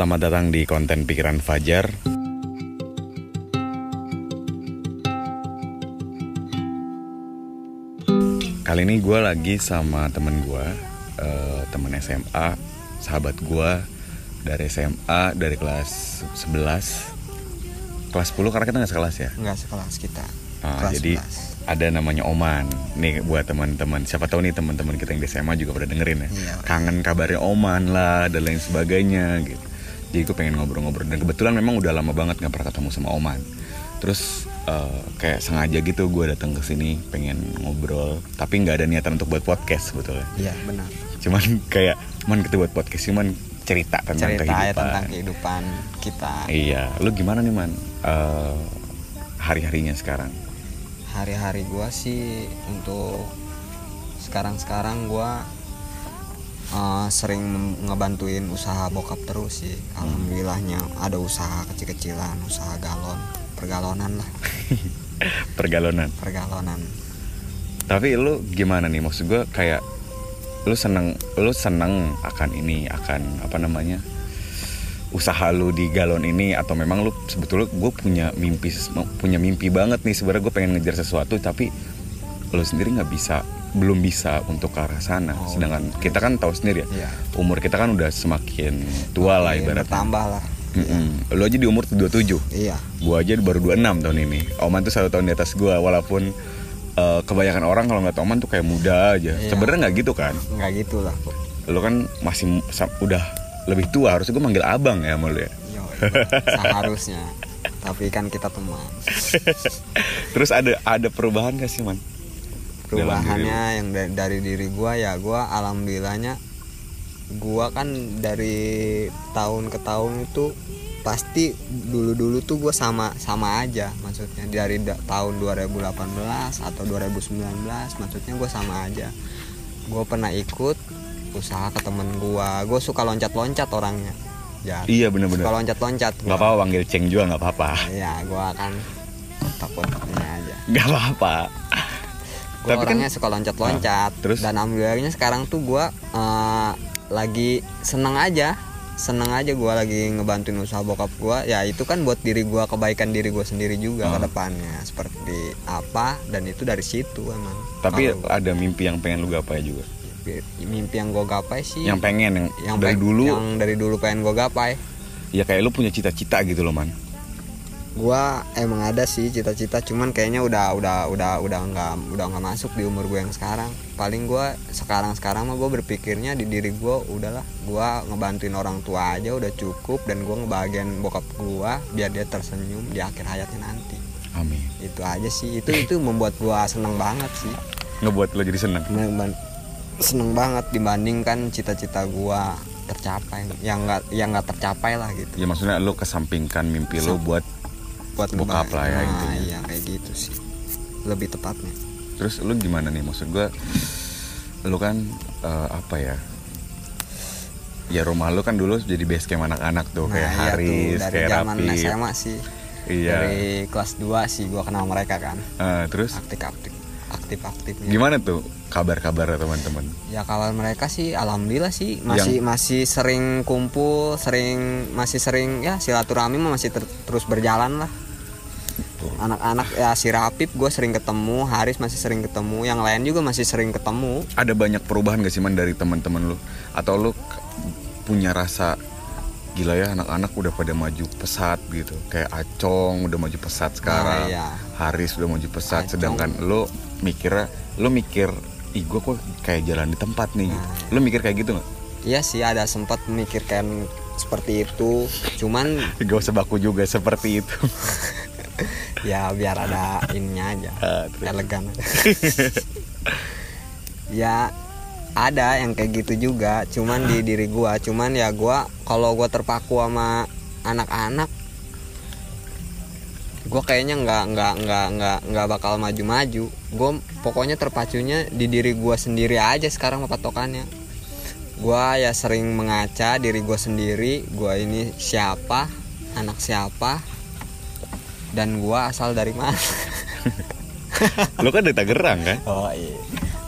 Selamat datang di konten pikiran Fajar. Kali ini gue lagi sama temen gue, eh, temen SMA, sahabat gue dari SMA dari kelas 11 kelas 10 karena kita nggak sekelas ya. Enggak sekelas kita. Ah, kelas jadi 11. ada namanya Oman. Nih buat teman-teman, siapa tahu nih teman-teman kita yang di SMA juga pada dengerin ya. Iya. Kangen kabarnya Oman lah dan lain sebagainya gitu. Jadi gue pengen ngobrol-ngobrol dan kebetulan memang udah lama banget nggak pernah ketemu sama Oman. Terus eh, kayak sengaja gitu gue datang ke sini pengen ngobrol, tapi nggak ada niatan untuk buat podcast sebetulnya. Iya, benar. Cuman kayak, man kita buat podcast cuman cerita tentang Cerita ya kehidupan. tentang kehidupan kita. Iya, lu gimana nih man? Eh, hari-harinya sekarang? Hari-hari gua sih untuk sekarang-sekarang gua eh, sering ngebantuin usaha bokap terus sih. Alhamdulillahnya ada usaha kecil-kecilan, usaha galon, pergalonan lah, Pergalonan. pergalonan. Tapi lu gimana nih maksud gue kayak lu seneng lu seneng akan ini akan apa namanya usaha lu di galon ini atau memang lu sebetulnya gue punya mimpi punya mimpi banget nih sebenarnya gue pengen ngejar sesuatu tapi lu sendiri nggak bisa belum bisa untuk ke arah sana Oh, sedangkan kita kan tahu sendiri ya Iya. umur kita kan udah semakin tua lah Iya, ibaratnya Bertambah lah. Mm-mm. lu aja di umur 27 Iya. Gua aja baru 26 tahun ini. Oman tuh satu tahun di atas gua walaupun eh, kebanyakan orang kalau nggak Oman tuh kayak muda aja. Iya. Sebenarnya nggak gitu kan. Nggak gitu lah. Lu kan masih udah lebih tua, harusnya gua manggil abang ya sama lu ya. Yo, seharusnya. Tapi kan kita teman. Terus ada ada perubahan gak sih, Man? Perubahannya yang da- dari diri gua ya gua alhamdulillahnya gua kan dari tahun ke tahun itu pasti dulu-dulu tuh gua sama sama aja. Maksudnya dari da- tahun 2018 atau 2019 maksudnya gua sama aja. Gua pernah ikut usaha ke temen gua. Gua suka loncat-loncat orangnya. Ya Iya bener-bener. suka loncat-loncat. Gak apa-apa panggil Ceng juga nggak apa-apa. ya gua kan takut ini aja. Gak apa-apa. Gue Tapi kan- orangnya suka loncat-loncat. Ah, terus? Dan alhamdulillahnya sekarang tuh gue eh, lagi seneng aja, seneng aja gue lagi ngebantuin usaha bokap gue. Ya itu kan buat diri gue kebaikan diri gue sendiri juga Ah. ke depannya. Seperti apa dan itu dari situ emang. Tapi Kalau ada mimpi yang pengen lu gapai juga. mimpi yang gue gapai sih. Yang pengen yang, yang dari pe- dulu yang dari dulu pengen gue gapai. ya kayak lu punya cita-cita gitu loh, Man. Gua emang ada sih cita-cita, cuman kayaknya udah udah udah udah nggak udah nggak masuk di umur gue yang sekarang. Paling gua sekarang sekarang mah gue berpikirnya di diri gue udahlah, gua ngebantuin orang tua aja udah cukup dan gua ngebahagiain bokap gua biar dia tersenyum di akhir hayatnya nanti. Amin. Itu aja sih, itu itu membuat gua seneng banget sih. Ngebuat lu jadi seneng. Seneng banget dibandingkan cita-cita gua tercapai yang nggak yang nggak tercapai lah gitu Ya maksudnya lu kesampingkan mimpi lu buat buat Bokap ngebahagiain. lah ya Nah, intinya. iya kayak gitu sih lebih tepatnya Terus lu gimana nih maksud gua lu kan eh, apa ya? Ya rumah lu kan dulu jadi base camp anak-anak tuh kayak iya Haris, tuh, dari kayak zaman Rapi. SMA sih Iya. dari kelas 2 sih gua kenal mereka kan Eh, terus aktif aktif aktif aktifnya gimana tuh kabar-kabar teman-teman? ya kalau mereka sih alhamdulillah sih masih masih sering kumpul sering masih sering ya silaturahmi masih ter- terus berjalan lah anak-anak ya si Rapip gue sering ketemu Haris masih sering ketemu yang lain juga masih sering ketemu Ada banyak perubahan gak sih man dari teman-teman lu? Atau lu punya rasa gila ya anak-anak udah pada maju pesat gitu kayak Acong udah maju pesat sekarang Nah, iya. Haris udah maju pesat Acong. sedangkan lu mikirnya lu mikir ih gue kok kayak jalan di tempat nih gitu. Nah, lu mikir kayak gitu nggak Iya sih ada sempat memikirkan seperti itu cuman gak usah baku juga seperti itu ya biar ada ininya aja. Ah, terus. elegan. Ya ada yang kayak gitu juga. Cuman di diri gua. Cuman ya gua kalau gua terpaku sama anak-anak gua kayaknya nggak nggak nggak nggak nggak bakal maju-maju. Gua pokoknya terpacunya di diri gua sendiri aja sekarang patokannya gua ya sering mengaca diri gua sendiri. Gua ini siapa? Anak siapa dan gua asal dari mana Lu kan dari Tangerang kan? oh iya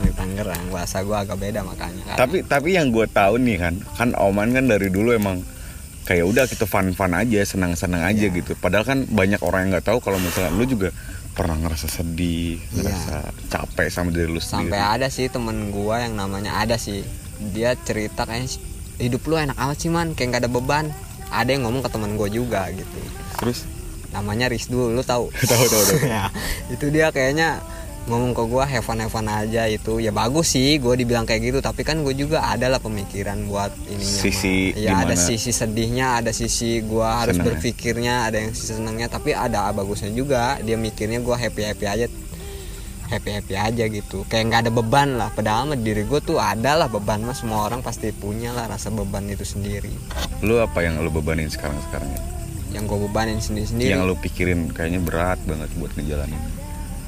dari Tangerang bahasa gua agak beda makanya kan. Tapi tapi yang gue tahu nih kan, kan Oman kan dari dulu emang kayak udah kita fun-fun aja, senang-senang aja Iya. gitu. Padahal kan banyak orang yang nggak tahu kalau misalnya lu juga pernah ngerasa sedih, Iya. ngerasa capek sama diri lu sendiri. sampai ada sih temen gua yang namanya ada sih dia cerita kayak hidup lu enak amat sih man kayak nggak ada beban ada yang ngomong ke temen gua juga gitu Terus namanya Rizdu lu tahu? Tahu, tahu, tahu. ya. Itu dia kayaknya ngomong ke fun have fun aja itu. Ya bagus sih gua dibilang kayak gitu. Tapi kan gue juga ada lah pemikiran buat ininya Sisi mah. ya ada sisi sedihnya ada sisi gua harus Senangnya. berpikirnya ada yang sisi senangnya. Tapi ada bagusnya juga. Dia mikirnya gua happy happy aja. Happy happy aja gitu. Kayak nggak ada beban lah. Padahal mah diri gue tuh ada lah beban mah. Semua orang pasti punya lah rasa beban itu sendiri. Lu apa yang lu bebanin sekarang-sekarang? ya? Yang gue bebanin sendiri sendiri Yang lu pikirin kayaknya berat banget buat ngejalanin.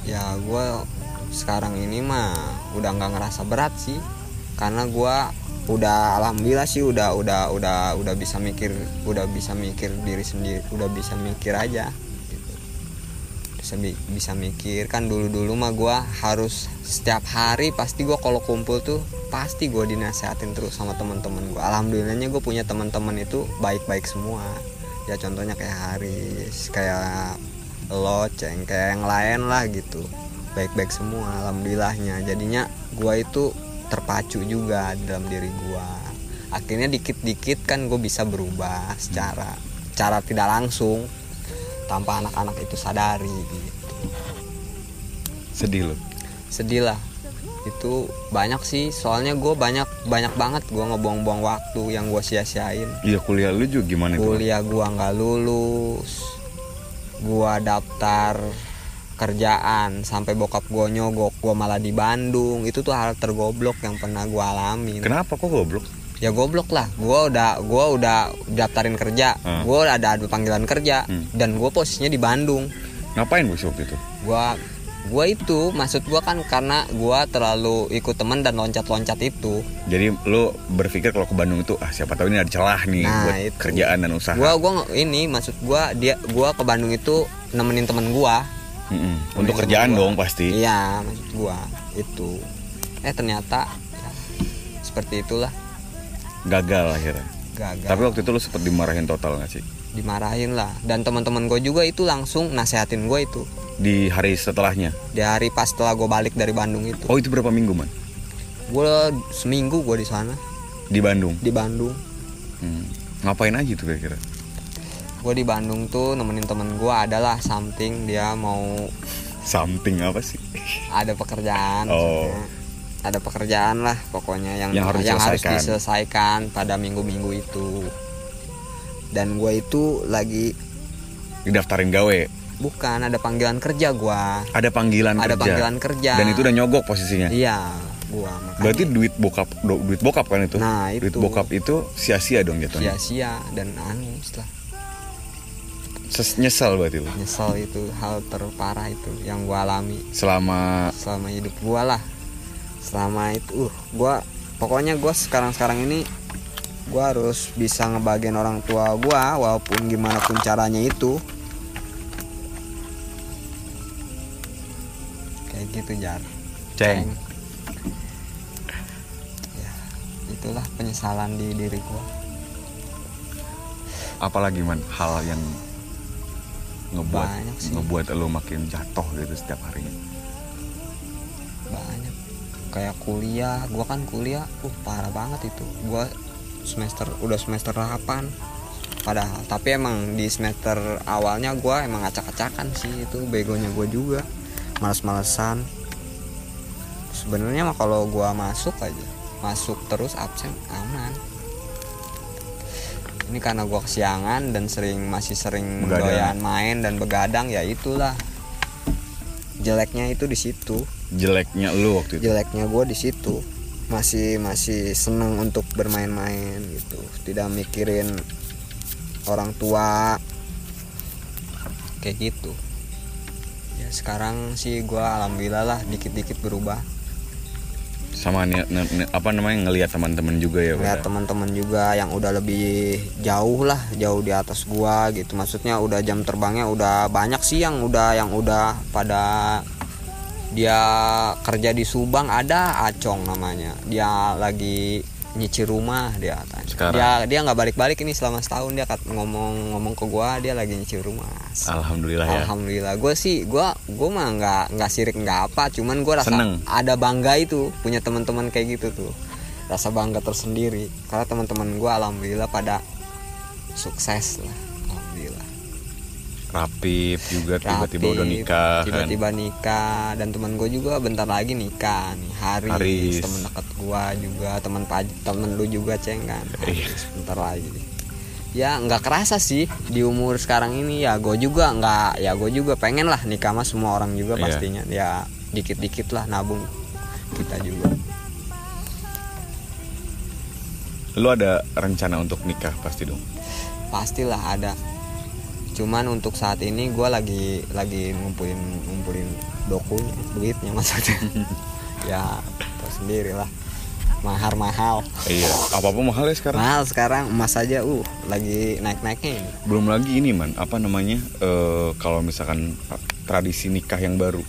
ya gue sekarang ini mah udah nggak ngerasa berat sih. Karena gue udah alhamdulillah sih udah udah udah udah bisa mikir udah bisa mikir diri sendiri udah bisa mikir aja. Gitu. bisa bi- bisa mikir. Kan dulu dulu mah gue harus setiap hari pasti gue kalau kumpul tuh pasti gue dinasehatin terus sama teman-teman gue alhamdulillahnya gue punya teman-teman itu baik-baik semua ya contohnya kayak Haris kayak lo ceng kayak yang lain lah gitu. Baik-baik semua alhamdulillahnya. Jadinya gua itu terpacu juga dalam diri gua. Akhirnya dikit-dikit kan gue bisa berubah secara cara tidak langsung tanpa anak-anak itu sadari gitu. Sedih lu. sedih lah itu banyak sih soalnya gue banyak banyak banget gue ngebuang-buang waktu yang gue sia-siain. Iya kuliah lu juga gimana kuliah gua nggak lulus. Gua daftar kerjaan sampai bokap gua nyogok gua malah di Bandung. Itu tuh hal tergoblok yang pernah gua alamin. Kenapa kok goblok? ya goblok lah. Gua udah gua udah daftarin kerja. Hmm. gua ada ada panggilan kerja. Hmm. dan gua posisinya di Bandung. Ngapain bos waktu itu? gua gua itu maksud gua kan karena gua terlalu ikut temen dan loncat-loncat itu Jadi lu berpikir kalau ke Bandung itu ah siapa tahu ini ada celah nih Nah, buat itu. kerjaan dan usaha. gua gua ini maksud gua dia gua ke Bandung itu nemenin temen gua Mm-mm. Nemenin Untuk kerjaan gua. dong pasti. Iya, maksud gua itu. Eh ternyata ya, seperti itulah Gagal akhirnya. gagal. Tapi waktu itu lu sempet dimarahin total gak sih? Dimarahin lah dan teman-teman gue juga itu langsung nasehatin gue itu Di hari setelahnya. di hari pas setelah gue balik dari Bandung itu. Oh itu berapa minggu man? Gue seminggu gue di sana Di Bandung. di Bandung. Hmm. Ngapain aja tuh kira-kira? Gue di Bandung tuh nemenin temen gue adalah something dia mau Something apa sih? ada pekerjaan Oh. maksudnya. ada pekerjaan lah pokoknya yang Yang harus diselesaikan. diselesaikan pada minggu-minggu itu dan gue itu lagi Didaftarin gawe. bukan ada panggilan kerja gue Ada panggilan Ada kerja. panggilan kerja. Dan itu udah nyogok posisinya. iya gue makanya Berarti duit bokap do- duit bokap kan itu? Nah, Duit itu. bokap itu sia-sia dong jatuhnya. sia-sia dan anu setelah Ses- nyesal berarti lu. nyesel itu hal terparah itu yang gue alami Selama selama hidup gue lah selama itu uh gue pokoknya gue sekarang sekarang ini gue harus bisa ngebagian orang tua gue walaupun gimana pun caranya itu. Kayak gitu jar. Ceng. ya itulah penyesalan di diri gue apalagi man hal yang ngebuat ngebuat lo makin jatuh gitu setiap harinya. banyak. Kayak kuliah. Gua kan kuliah uh parah banget itu. Gua semester udah semester 8 padahal tapi emang di semester awalnya gua emang acak-acakan sih itu begonya gua juga. Males-malesan. Sebenarnya mah kalau gua masuk aja masuk terus absen aman. Ini karena gua kesiangan dan sering masih sering Begadang. doyan main dan begadang ya itulah. Jeleknya itu di situ. Jeleknya lo waktu itu. jeleknya gue di situ masih masih seneng untuk bermain-main gitu. Tidak mikirin orang tua. Kayak gitu. Ya sekarang sih gua alhamdulillah lah dikit-dikit berubah. Sama ne- apa namanya ngelihat teman-teman juga ya lihat pada- teman-teman juga yang udah lebih jauh lah jauh di atas gua gitu. Maksudnya udah jam terbangnya udah banyak sih yang udah yang udah pada dia kerja di Subang ada Acong namanya dia lagi nyicil rumah dia katanya. Sekarang? dia dia nggak balik-balik ini selama setahun dia kat- ngomong ngomong ke gua dia lagi nyicil rumah alhamdulillah ya Alhamdulillah, gue sih, gue gue mah nggak nggak sirik nggak apa, cuman gue rasa Seneng. ada bangga itu punya teman-teman kayak gitu tuh, rasa bangga tersendiri. Karena teman-teman gue alhamdulillah pada sukses lah. Rapip juga tiba-tiba udah nikah kan? tiba-tiba nikah. Dan teman gue juga bentar lagi nikah nih Haris, Haris. teman dekat gue juga teman temen lu juga ceng kan? Iya. Haris, bentar lagi. Ya nggak kerasa sih di umur sekarang ini. Ya gue juga nggak ya gue juga pengen lah nikah sama semua orang juga Iya. pastinya. Ya dikit-dikit lah nabung kita juga. Lu ada rencana untuk nikah pasti dong? Pastilah ada cuman untuk saat ini gue lagi lagi ngumpulin ngumpulin dokunya duitnya maksudnya. Ya tau sendiri lah. Mahar mahal iya apa pun mahal ya sekarang. Mahal sekarang emas aja uh lagi naik naiknya ini belum lagi ini man. Apa namanya? Eh, kalau misalkan tradisi nikah yang baru.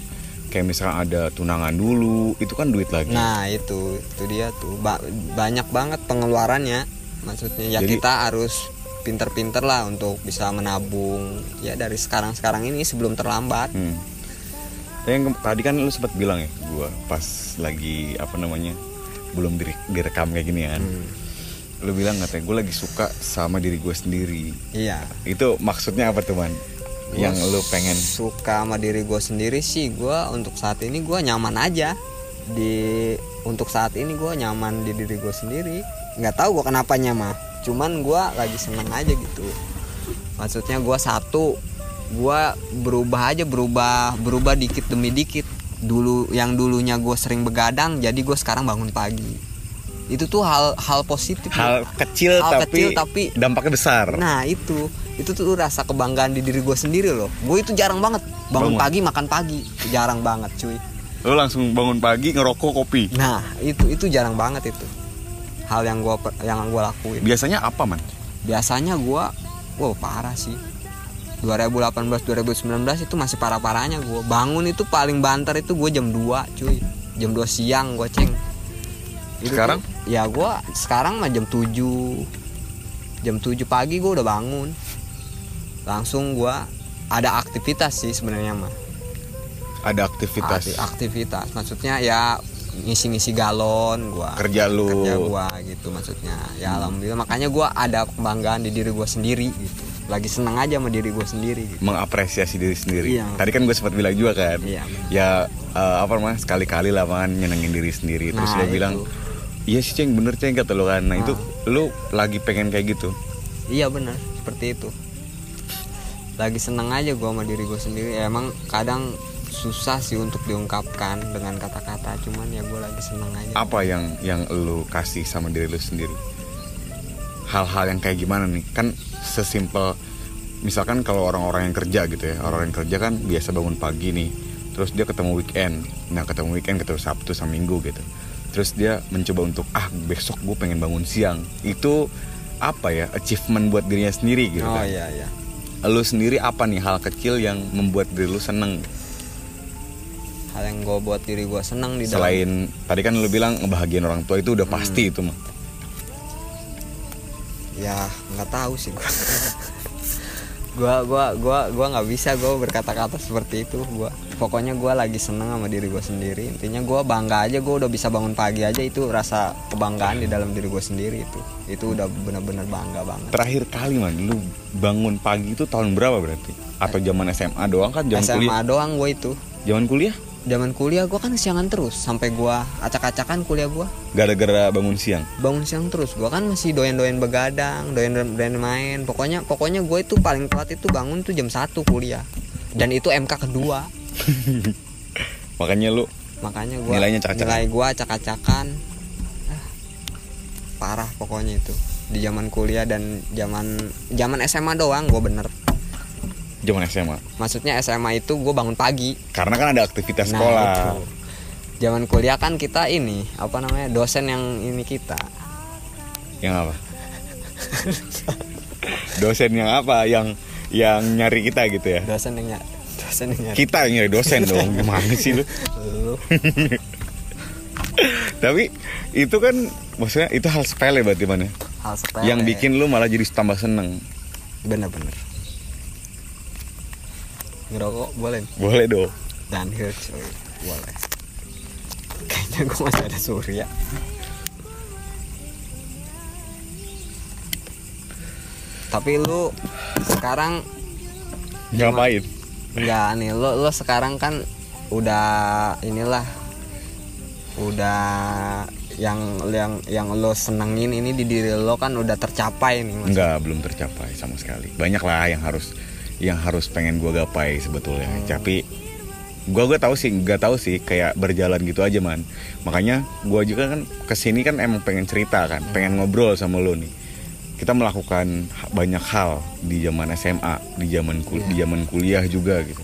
Kayak misalkan ada tunangan dulu itu kan duit lagi. Nah itu itu dia tuh. Ba- banyak banget pengeluarannya. Maksudnya ya Jadi- kita harus pinter-pinter lah untuk bisa menabung. Ya dari sekarang sekarang ini sebelum terlambat. Hmm. Yang tadi kan lu sempat bilang ya gua pas lagi apa namanya belum dire- direkam kayak gini kan. Hmm. lu bilang katanya gue lagi suka sama diri gue sendiri. Iya. Itu maksudnya apa tuh man? Gua yang lu pengen? suka sama diri gue sendiri sih gue untuk saat ini gue nyaman aja. Di untuk saat ini gue nyaman di diri gue sendiri. Nggak tahu gue kenapa mah cuman gue lagi seneng aja gitu. Maksudnya gue satu gue berubah aja berubah berubah dikit demi dikit. Dulu yang dulunya gue sering begadang jadi gue sekarang bangun pagi. Itu tuh hal hal positif hal kecil Hal tapi, kecil tapi- dampaknya besar. Nah itu. Itu tuh rasa kebanggaan di diri gue sendiri loh. Gue itu jarang banget bangun Bangun. pagi makan pagi, jarang banget cuy. lu langsung bangun pagi ngerokok kopi. Nah itu itu jarang banget itu hal yang gue yang gue lakuin. biasanya apa man? Biasanya gue, wow parah sih. 2018 2019 itu masih parah parahnya gue bangun itu paling banter itu gue jam 2 cuy. Jam 2 siang gue ceng. Itu Sekarang? tuh- ya gue sekarang mah jam 7 jam 7 pagi gue udah bangun. Langsung gue ada aktivitas sih sebenarnya mah. Ada aktivitas. Akti- aktivitas. Maksudnya ya ngisi-ngisi galon gua Kerja lu. Kerja gua gitu maksudnya ya alhamdulillah makanya gua ada kebanggaan di diri gua sendiri gitu lagi seneng aja sama diri gua sendiri gitu mengapresiasi diri sendiri. Iya. Tadi kan gue sempat bilang juga kan. Iya. Ya eh, apa namanya sekali-kali lah man nyenengin diri sendiri. Terus Nah, lo bilang, iya sih ceng bener ceng kata lo kan. Nah itu lu lagi pengen kayak gitu. iya benar seperti itu lagi seneng aja gua sama diri gua sendiri Ya, emang kadang susah sih untuk diungkapkan dengan kata-kata cuman ya gua lagi seneng aja Apa yang yang lu kasih sama diri lu sendiri? Hal-hal yang kayak gimana nih? Kan sesimpel misalkan kalau orang-orang yang kerja gitu ya, orang yang kerja kan biasa bangun pagi nih. Terus dia ketemu weekend. Nah, ketemu weekend ketemu Sabtu sama Minggu gitu. Terus dia mencoba untuk ah besok gue pengen bangun siang. Itu apa ya achievement buat dirinya sendiri gitu oh kan. iya iya Lu sendiri apa nih hal kecil yang membuat diri lu seneng hal yang gua buat diri gua seneng di dalam selain tadi kan lu bilang ngebahagiain orang tua itu udah Hmm. pasti itu mah. ya nggak tahu sih gua gua gua gua gua nggak bisa gua berkata-kata seperti itu gua pokoknya gua lagi seneng sama diri gua sendiri intinya gua bangga aja gua udah bisa bangun pagi aja itu rasa kebanggaan di dalam diri gua sendiri itu itu udah benar-benar bangga banget Terakhir kali man, lu bangun pagi itu tahun berapa berarti? Atau zaman SMA doang kan? Zaman SMA kuliah? doang gua itu Zaman kuliah? Zaman kuliah gua kan siangan terus sampai gua acak-acakan kuliah gua. Gara-gara bangun siang. bangun siang terus gua kan masih doyan-doyan begadang doyan-doyan main. Pokoknya pokoknya gue itu paling telat itu bangun tuh jam 1 kuliah. Dan itu MK kedua. Makanya lu makanya gua Nilainya acak-acakan. nilai gua acak-acakan. Parah pokoknya itu. Di zaman kuliah dan zaman zaman SMA doang gue bener zaman SMA maksudnya SMA itu gue bangun pagi. Karena kan ada aktivitas Nah, sekolah itu. zaman kuliah kan kita ini apa namanya dosen yang ini kita. Yang apa? Dosen yang apa? Yang yang nyari kita gitu ya? Dosen yang ny- dosen yang nyari. Kita yang nyari dosen dong gimana sih lu? Lu. Tapi itu kan maksudnya itu hal sepele berarti mana hal sepele. Yang bikin lu malah jadi tambah seneng. Bener-bener ngerokok boleh. Boleh dong. Dan cuy boleh. Kayaknya gue masih ada surya tapi lu sekarang ngapain Enggak nih lo lo sekarang kan udah inilah udah yang yang yang lo senengin ini di diri lo kan udah tercapai nih Mas. Enggak, belum tercapai sama sekali. Banyak lah yang harus yang harus pengen gua gapai sebetulnya. Tapi gua gua tahu sih, nggak tahu sih kayak berjalan gitu aja man. Makanya gua juga kan ke sini kan emang pengen cerita kan, pengen ngobrol sama lo nih. Kita melakukan banyak hal di zaman SMA, di zaman kul- di zaman kuliah juga gitu.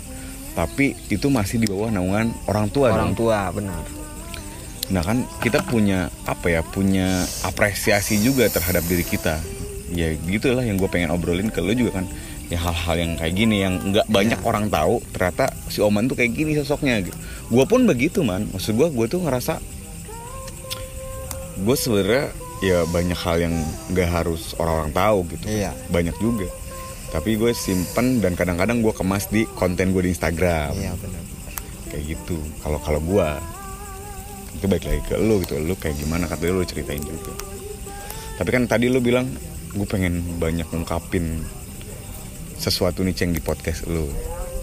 Tapi itu masih di bawah naungan orang tua orang dong. tua benar Nah kan kita punya apa ya punya apresiasi juga terhadap diri kita. Ya gitulah yang gue pengen obrolin ke lo juga kan. Ya hal-hal yang kayak gini yang nggak banyak orang tahu ternyata si Oman tuh kayak gini sosoknya gitu. Gue pun begitu man. Maksud gue gue tuh ngerasa gue sebenarnya ya banyak hal yang nggak harus orang-orang tahu gitu. Iya. Banyak juga. Tapi gue simpen dan kadang-kadang gue kemas di konten gue di Instagram iya benar kayak gitu kalau kalau gua itu baik lagi ke lu gitu lu kayak gimana kata lu ceritain juga tapi kan tadi lu bilang gue pengen banyak ngungkapin sesuatu nih ceng di podcast lu.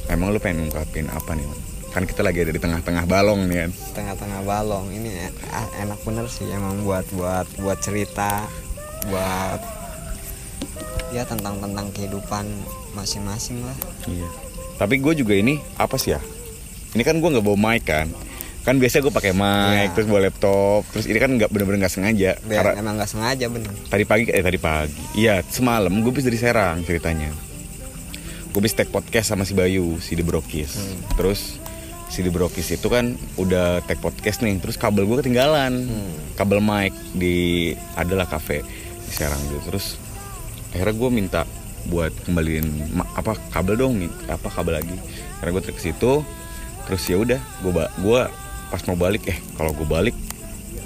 Emang lu pengen ngungkapin apa nih Man? kan kita lagi ada di tengah-tengah balong nih kan tengah-tengah balong. Ini e- a- enak bener sih emang buat buat buat cerita buat ya tentang tentang kehidupan masing-masing lah. Iya. Tapi gue juga ini apa sih ya? Ini kan gue nggak bawa mic kan. Kan biasa gue pakai mic Iya. terus bawa laptop. Terus ini kan nggak bener-bener nggak sengaja. Biar karena emang nggak sengaja bener. Tadi pagi eh tadi pagi. Iya semalam gue bis dari Serang ceritanya gue bis take podcast sama si Bayu si The Brokis Hmm. terus si The Brokis itu kan udah take podcast nih terus kabel gue ketinggalan Hmm. kabel mic di adalah cafe di Serang gitu terus akhirnya gue minta buat kembaliin apa kabel dong apa kabel lagi karena gue ke situ terus ya udah gue gua pas mau balik eh kalau gue balik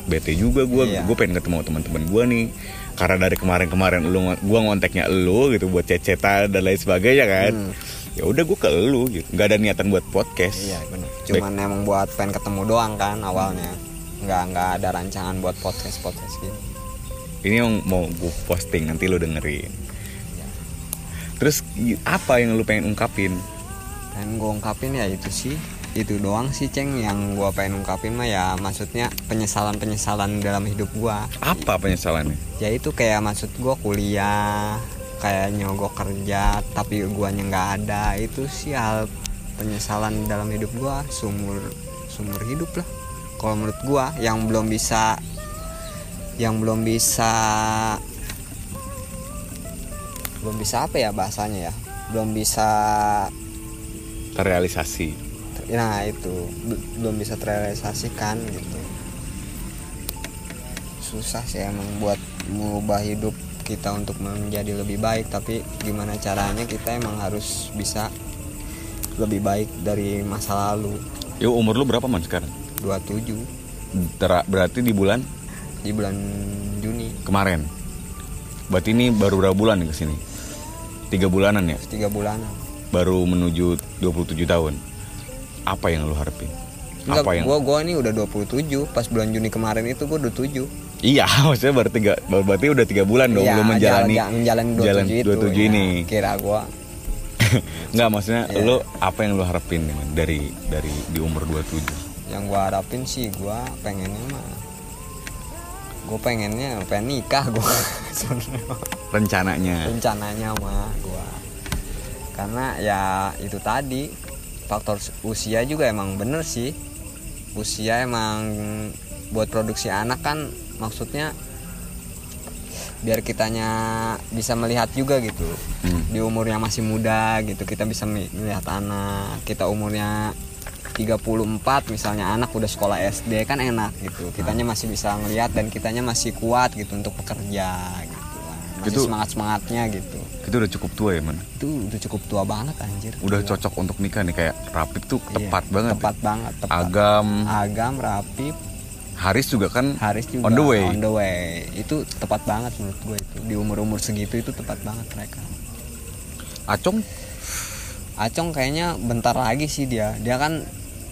bete juga gue Iya. gue pengen ketemu teman-teman gue nih. Karena dari kemarin-kemarin lu gua ngonteknya lu gitu buat cecetan dan lain sebagainya kan. Hmm. ya udah gue ke lu gitu. Nggak ada niatan buat podcast. Iya bener. Cuman emang buat pengen ketemu doang kan awalnya. Nggak nggak ada rancangan buat podcast podcast gini ini yang mau gue posting nanti lu dengerin. Iya. terus apa yang lu pengen ungkapin? Pengen gue ungkapin ya itu sih itu doang sih ceng yang gue pengen ungkapin mah ya maksudnya penyesalan penyesalan dalam hidup gue apa penyesalannya? Ya itu kayak maksud gue kuliah kayak nyogok kerja tapi guanya nggak ada. Itu sih hal penyesalan dalam hidup gue sumur sumur hidup lah. Kalau menurut gue yang belum bisa yang belum bisa belum bisa apa ya bahasanya ya? Belum bisa terrealisasi nah itu. Bel- belum bisa terrealisasikan gitu. Susah sih emang buat mengubah hidup kita untuk menjadi lebih baik tapi gimana caranya kita emang harus bisa lebih baik dari masa lalu. Yo umur lu berapa man sekarang? 27 Tera- berarti di bulan? Di bulan Juni. Kemarin. Berarti ini baru berapa bulan nih ke sini tiga bulanan ya? Tiga bulanan. Baru menuju 27 tahun apa yang lu harapin? Enggak, apa yang gua gua ini udah 27 pas bulan Juni kemarin itu gua 27 iya maksudnya baru tiga baru- berarti udah tiga bulan dong Iya, lu menjalani jalan- menjalani 27 jalan itu 27 ya. ini. kira gua. Nggak maksudnya Iya. lu apa yang lu harapin nih, Man, dari dari di umur 27 yang gua harapin sih gua pengennya mah gua pengennya pengen nikah gua. Rencananya. Rencananya mah gua. Karena ya itu tadi faktor usia juga emang bener sih usia emang buat produksi anak kan maksudnya biar kitanya bisa melihat juga gitu Hmm. di umur yang masih muda gitu kita bisa melihat anak kita umurnya 34 misalnya anak udah sekolah SD kan enak gitu kitanya masih bisa ngelihat dan kitanya masih kuat gitu untuk kan. Masih Itu- semangat semangatnya gitu Itu udah cukup tua ya man. itu udah cukup tua banget anjir Udah Gila. cocok untuk nikah nih kayak Rapip tuh Iya, tepat banget. tepat ya. banget tepat Agam, agam rapi Haris juga kan Haris juga on the way. on the way. itu tepat banget menurut gue itu di umur umur segitu itu tepat banget mereka Acong Acong kayaknya bentar lagi sih dia dia kan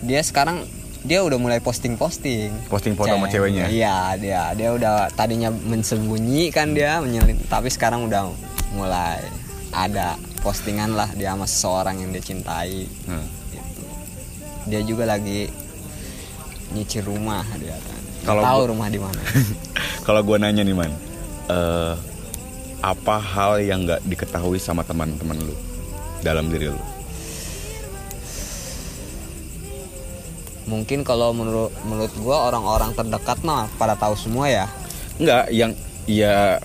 dia sekarang dia udah mulai posting posting Posting foto sama ceweknya? iya dia dia udah tadinya mensembunyi kan dia menyelin tapi sekarang udah mulai ada postingan lah dia sama seseorang yang dia cintai Hmm. gitu dia juga lagi nyicil rumah dia kan Kalau tahu gua- rumah di mana Kalau gua nanya nih man, eh, apa hal yang nggak diketahui sama teman-teman lu dalam diri lu? Mungkin kalau menurut menurut gua orang-orang terdekat mah pada tahu semua ya Enggak, yang ya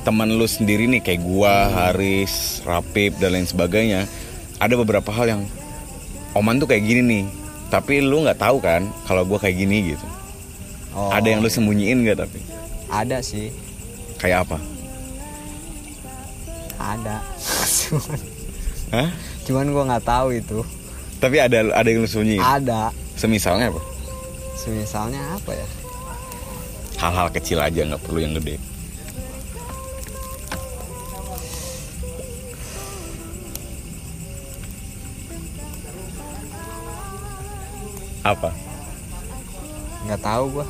teman lu sendiri nih kayak gua, Haris, Rapip dan lain sebagainya. Ada beberapa hal yang Oman tuh kayak gini nih. Tapi lu nggak tahu kan kalau gua kayak gini gitu. Oh, Ada yang lu sembunyiin nggak tapi? ada sih Kayak apa? ada cuman Hah? cuman gua nggak tahu itu Tapi ada ada yang lu sembunyiin. ada Semisalnya apa? misalnya apa ya Hal-hal kecil aja nggak perlu yang gede. Apa? nggak tahu gua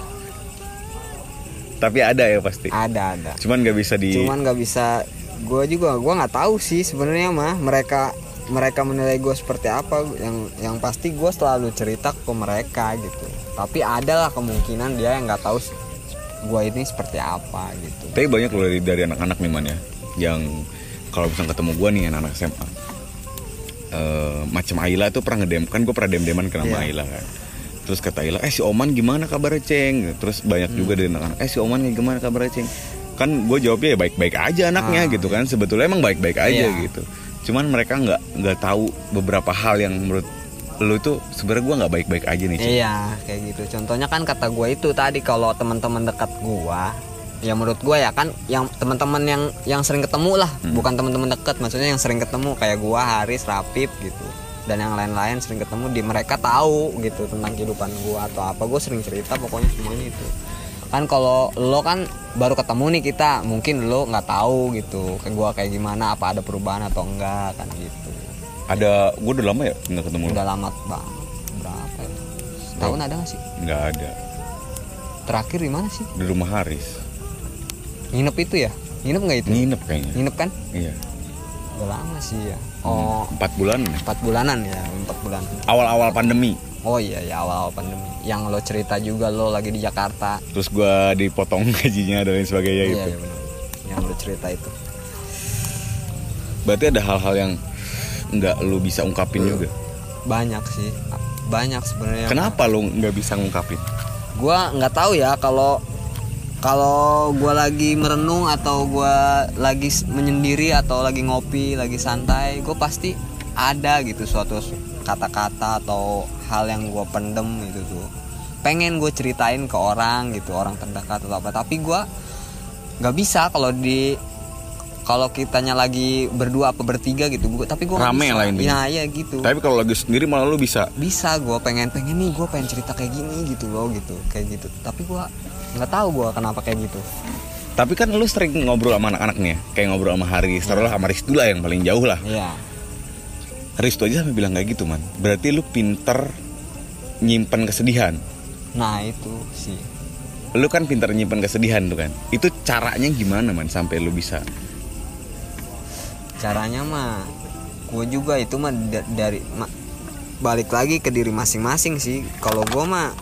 Tapi ada ya pasti. ada ada Cuman nggak bisa di. cuman nggak bisa gua juga gua nggak tahu sih sebenarnya mah mereka mereka menilai gue seperti apa yang yang pasti gue selalu cerita ke mereka gitu tapi ada lah kemungkinan dia yang nggak tahu gue ini seperti apa gitu Tapi banyak loh dari dari anak-anak nih man ya, yang kalau misalnya ketemu gua nih anak SMA, eh macam Aila tuh pernah ngedem kan gue pernah dem-deman ke nama Iya. Aila kan. Terus kata Aila, eh si Oman gimana kabarnya ceng? Terus banyak juga Hmm. dari anak-anak, eh si Oman gimana kabarnya ceng? Kan gue jawabnya ya baik-baik aja anaknya Ah, gitu kan. Sebetulnya emang baik-baik aja Iya. gitu. Cuman mereka nggak nggak tahu beberapa hal yang menurut lu tuh sebenarnya gue nggak baik-baik aja nih. Ceng. Iya kayak gitu. Contohnya kan kata gue itu tadi kalau teman-teman dekat gue, ya menurut gue ya kan yang teman-teman yang yang sering ketemu lah, Hmm. bukan teman-teman dekat, maksudnya yang sering ketemu kayak gue, Haris, Rapip gitu, dan yang lain-lain sering ketemu di mereka tahu gitu tentang kehidupan gue atau apa. Gue sering cerita pokoknya semuanya itu. Kan kalau lo kan baru ketemu nih kita, mungkin lo nggak tahu gitu kayak gue kayak gimana, apa ada perubahan atau enggak kan gitu. Ada, gue udah lama ya nggak ketemu? Udah lama banget. Berapa ya? Tahun ada gak sih? Nggak ada. Terakhir di mana sih? Di rumah Haris. Nginep itu ya? Nginep nggak itu? Nginep kayaknya. Nginep kan? Iya. Udah lama sih ya. Oh, Empat bulan. empat bulanan ya, empat bulan. Awal-awal pandemi. Oh iya ya awal-awal pandemi. Yang lo cerita juga lo lagi di Jakarta. terus gua dipotong gajinya dan lain sebagainya Iya, gitu. iya. Yang lo cerita itu. Berarti ada hal-hal yang nggak lu bisa ungkapin juga. Banyak sih. Banyak sebenarnya. Kenapa lu nggak bisa ngungkapin? Gua nggak tahu ya kalau kalau gua lagi merenung atau gua lagi menyendiri atau lagi ngopi, lagi santai, gue pasti ada gitu suatu su- kata-kata atau hal yang gua pendem gitu tuh. Pengen gue ceritain ke orang gitu, orang terdekat atau apa. Tapi gua nggak bisa kalau di kalau kitanya lagi berdua apa bertiga gitu. Gua, tapi nggak Rame lah intinya. Ya, iya gitu Tapi kalau lagi sendiri malah lu bisa. bisa gue pengen pengen nih gue pengen cerita kayak gini gitu loh gitu kayak gitu tapi gue nggak tahu gue kenapa kayak gitu Tapi kan lu sering ngobrol sama anak-anaknya, kayak ngobrol sama Haris, taruhlah sama Haris dulu lah yang paling jauh lah. Iya Haris tuh aja sampai bilang kayak gitu man. Berarti lu pinter nyimpen kesedihan. nah itu sih Lu kan pinter nyimpen kesedihan tuh kan. Itu caranya gimana man sampai lu bisa? caranya mah gue juga itu mah da- dari ma- balik lagi ke diri masing-masing sih kalau gue mah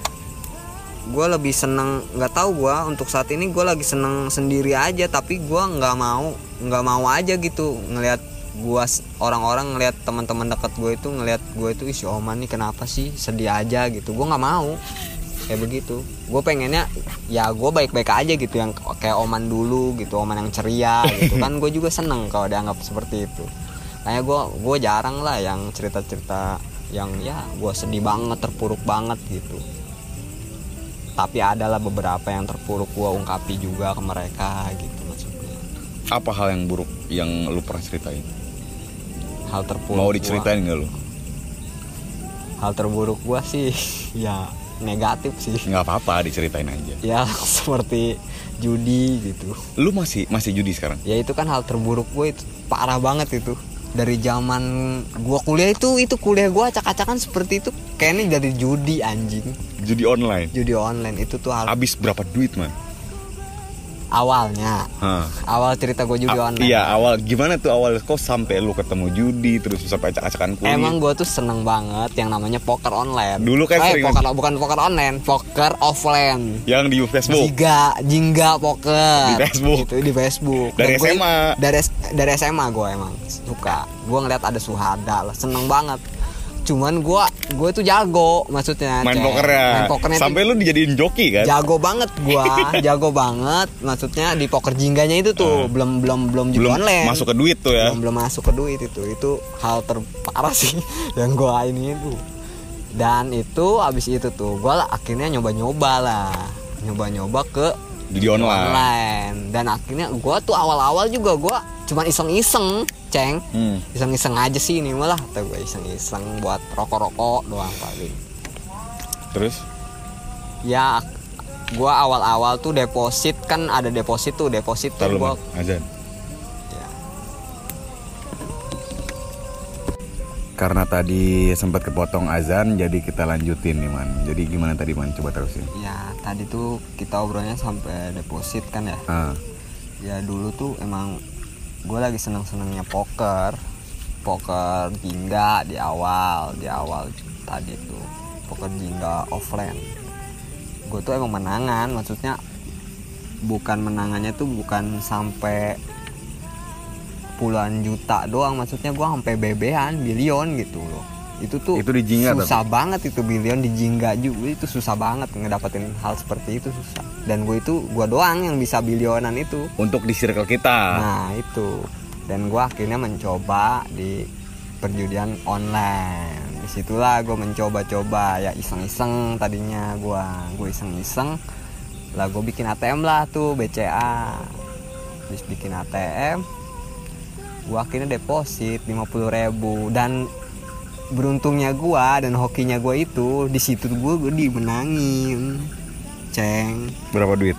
gue lebih seneng nggak tahu gue untuk saat ini gue lagi seneng sendiri aja tapi gue nggak mau nggak mau aja gitu ngelihat gue orang-orang ngelihat teman-teman dekat gue itu ngelihat gue itu isi oman nih kenapa sih? Sedih aja gitu. Gue nggak mau. Kayak begitu. Gue pengennya ya gue baik-baik aja gitu yang kayak oman dulu gitu oman yang ceria gitu kan. Gue juga seneng kalau dianggap seperti itu. Kayak gue gue jarang lah yang cerita-cerita yang ya gue sedih banget terpuruk banget gitu. Tapi adalah beberapa yang terpuruk gue ungkapi juga ke mereka gitu maksudnya. Apa hal yang buruk yang lu pernah ceritain hal terpuruk mau gua- diceritain nggak lu? Hal terburuk gue sih ya negatif sih. Nggak apa-apa diceritain aja. Ya seperti judi gitu. Lu masih masih judi sekarang? Ya itu kan hal terburuk gue itu parah banget itu. Dari zaman gua kuliah itu itu kuliah gua acak-acakan seperti itu. Kayaknya dari judi anjing. Judi online? Judi online itu tuh hal habis berapa duit man awalnya Hah. awal cerita gue judi A- online iya awal gimana tuh awal kok sampai lu ketemu judi terus sampai acak-acakan kuliah Emang gue tuh seneng banget yang namanya poker online. Dulu kan eh, sering- poker bukan poker online, poker offline. yang di Facebook Jingga, jingga poker. Di Facebook. Itu di Facebook. Dari Dan gua- SMA. Dari S- dari SMA gue emang suka. Gue ngeliat ada suhada lah, seneng banget. Cuman gue gue tuh jago maksudnya. main poker ya? Main pokernya tuh sampai lu dijadiin joki kan? jago banget gua jago banget. Maksudnya di poker jingganya itu tuh belum belum belum judi belum online. masuk ke duit tuh ya? Belum belum masuk ke duit itu itu hal terparah sih yang gua ini itu dan itu abis itu tuh gua lah akhirnya nyoba nyoba lah. Nyoba nyoba ke judi online, online. Dan akhirnya gua tuh awal awal juga gua cuman iseng iseng ceng. Hmm. iseng iseng aja sih ini malah kata gue iseng iseng buat rokok rokok doang paling terus? Ya gua awal awal tuh deposit kan ada deposit tuh deposit tuh man azan karena tadi sempat kepotong azan jadi kita lanjutin nih man. Jadi gimana tadi man? Coba terusin. Ya tadi tuh kita obrolnya sampai deposit kan ya? Ah. Ya dulu tuh emang gue lagi seneng senengnya poker. Poker jingga di awal di awal tadi tuh. Poker jingga offline. Gue tuh emang menangan maksudnya bukan menangannya tuh bukan sampai puluhan juta doang maksudnya gue sampai bebean bilion gitu loh. Itu tuh Itu di Jingga susah banget itu bilion di jingga juga itu susah banget ngedapetin hal seperti itu susah. Dan gue itu gue doang yang bisa bilionan itu. Untuk di circle kita? Nah itu. Dan gue akhirnya mencoba di perjudian online. Di situlah gue mencoba-coba ya iseng-iseng tadinya gue gue iseng-iseng. Lah gue bikin ATM lah tuh BCA. Habis bikin ATM gue akhirnya deposit 50.000 ribu. Dan beruntungnya gue dan hokinya gue itu di situ gue gue dimenangin. Ceng. Berapa duit?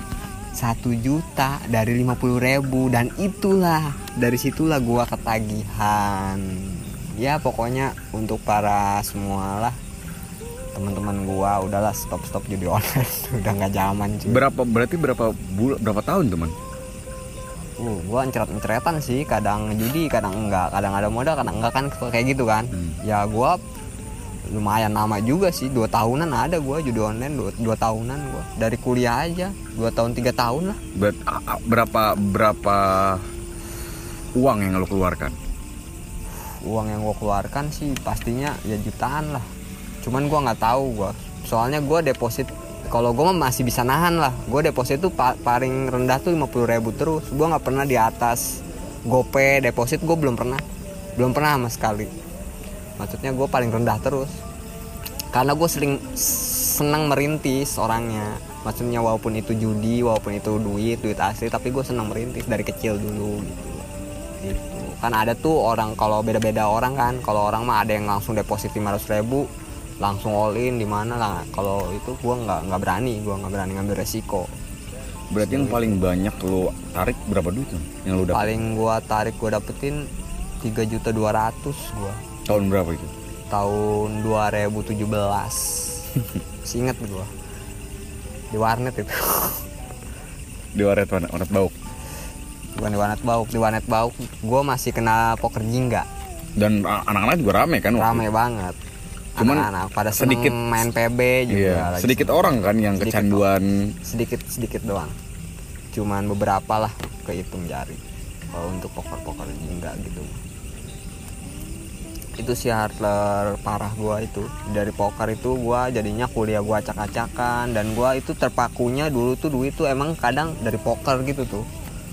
Satu juta dari 50.000 ribu. Dan itulah dari situlah gua ketagihan. Ya pokoknya untuk para semua lah teman-teman gua udahlah stop stop judi online udah nggak zaman cuy berapa berarti berapa bulan berapa tahun teman uh, gua encret enceretan sih kadang judi kadang enggak. Kadang ada modal kadang enggak kan kayak gitu kan. Hmm. ya gua lumayan lama juga sih dua tahunan ada gua judi online dua, dua tahunan gua. Dari kuliah aja dua tahun tiga tahun lah. Ber- berapa berapa uang yang lo keluarkan? Uang yang gue keluarkan sih pastinya ya jutaan lah. Cuman gue nggak tahu gue soalnya gue deposit kalau gue masih bisa nahan lah. Gue deposit tuh pa- paling rendah tuh 50.000 ribu terus. Gue nggak pernah di atas gope deposit gue belum pernah. Belum pernah sama sekali. Maksudnya gue paling rendah terus. Karena gue sering senang merintis orangnya. Maksudnya walaupun itu judi walaupun itu duit duit asli tapi gue senang merintis dari kecil dulu gitu. Gitu. Kan ada tuh orang kalau beda-beda orang kan. Kalau orang mah ada yang langsung deposit 500 ribu langsung all in di mana lah. Kalau itu gua nggak nggak berani gua nggak berani ngambil resiko. Berarti yang paling banyak lo tarik berapa duit tuh? Yang lo dapat paling gua tarik gua dapetin 3 juta 200 gua. Tahun berapa itu? Tahun 2017 Singet gua. Di warnet itu. Di waret mana waret bauk? Bukan di warnet bauk di warnet bauk. Gua masih kena poker jingga. Dan anak-anak juga rame kan waktu rame banget Cuman anak-anak pada seneng sedikit- main PB juga Iya, lagi sedikit seneng. orang kan yang Sedikit kecanduan. sedikit sedikit doang. Cuman beberapa lah kehitung jari. Kalau untuk poker poker jingga gitu. Itu sih hard parah gua itu. Dari poker itu gua jadinya kuliah gua acak-acakan. Dan gua itu terpakunya dulu tuh duit tuh emang kadang dari poker gitu tuh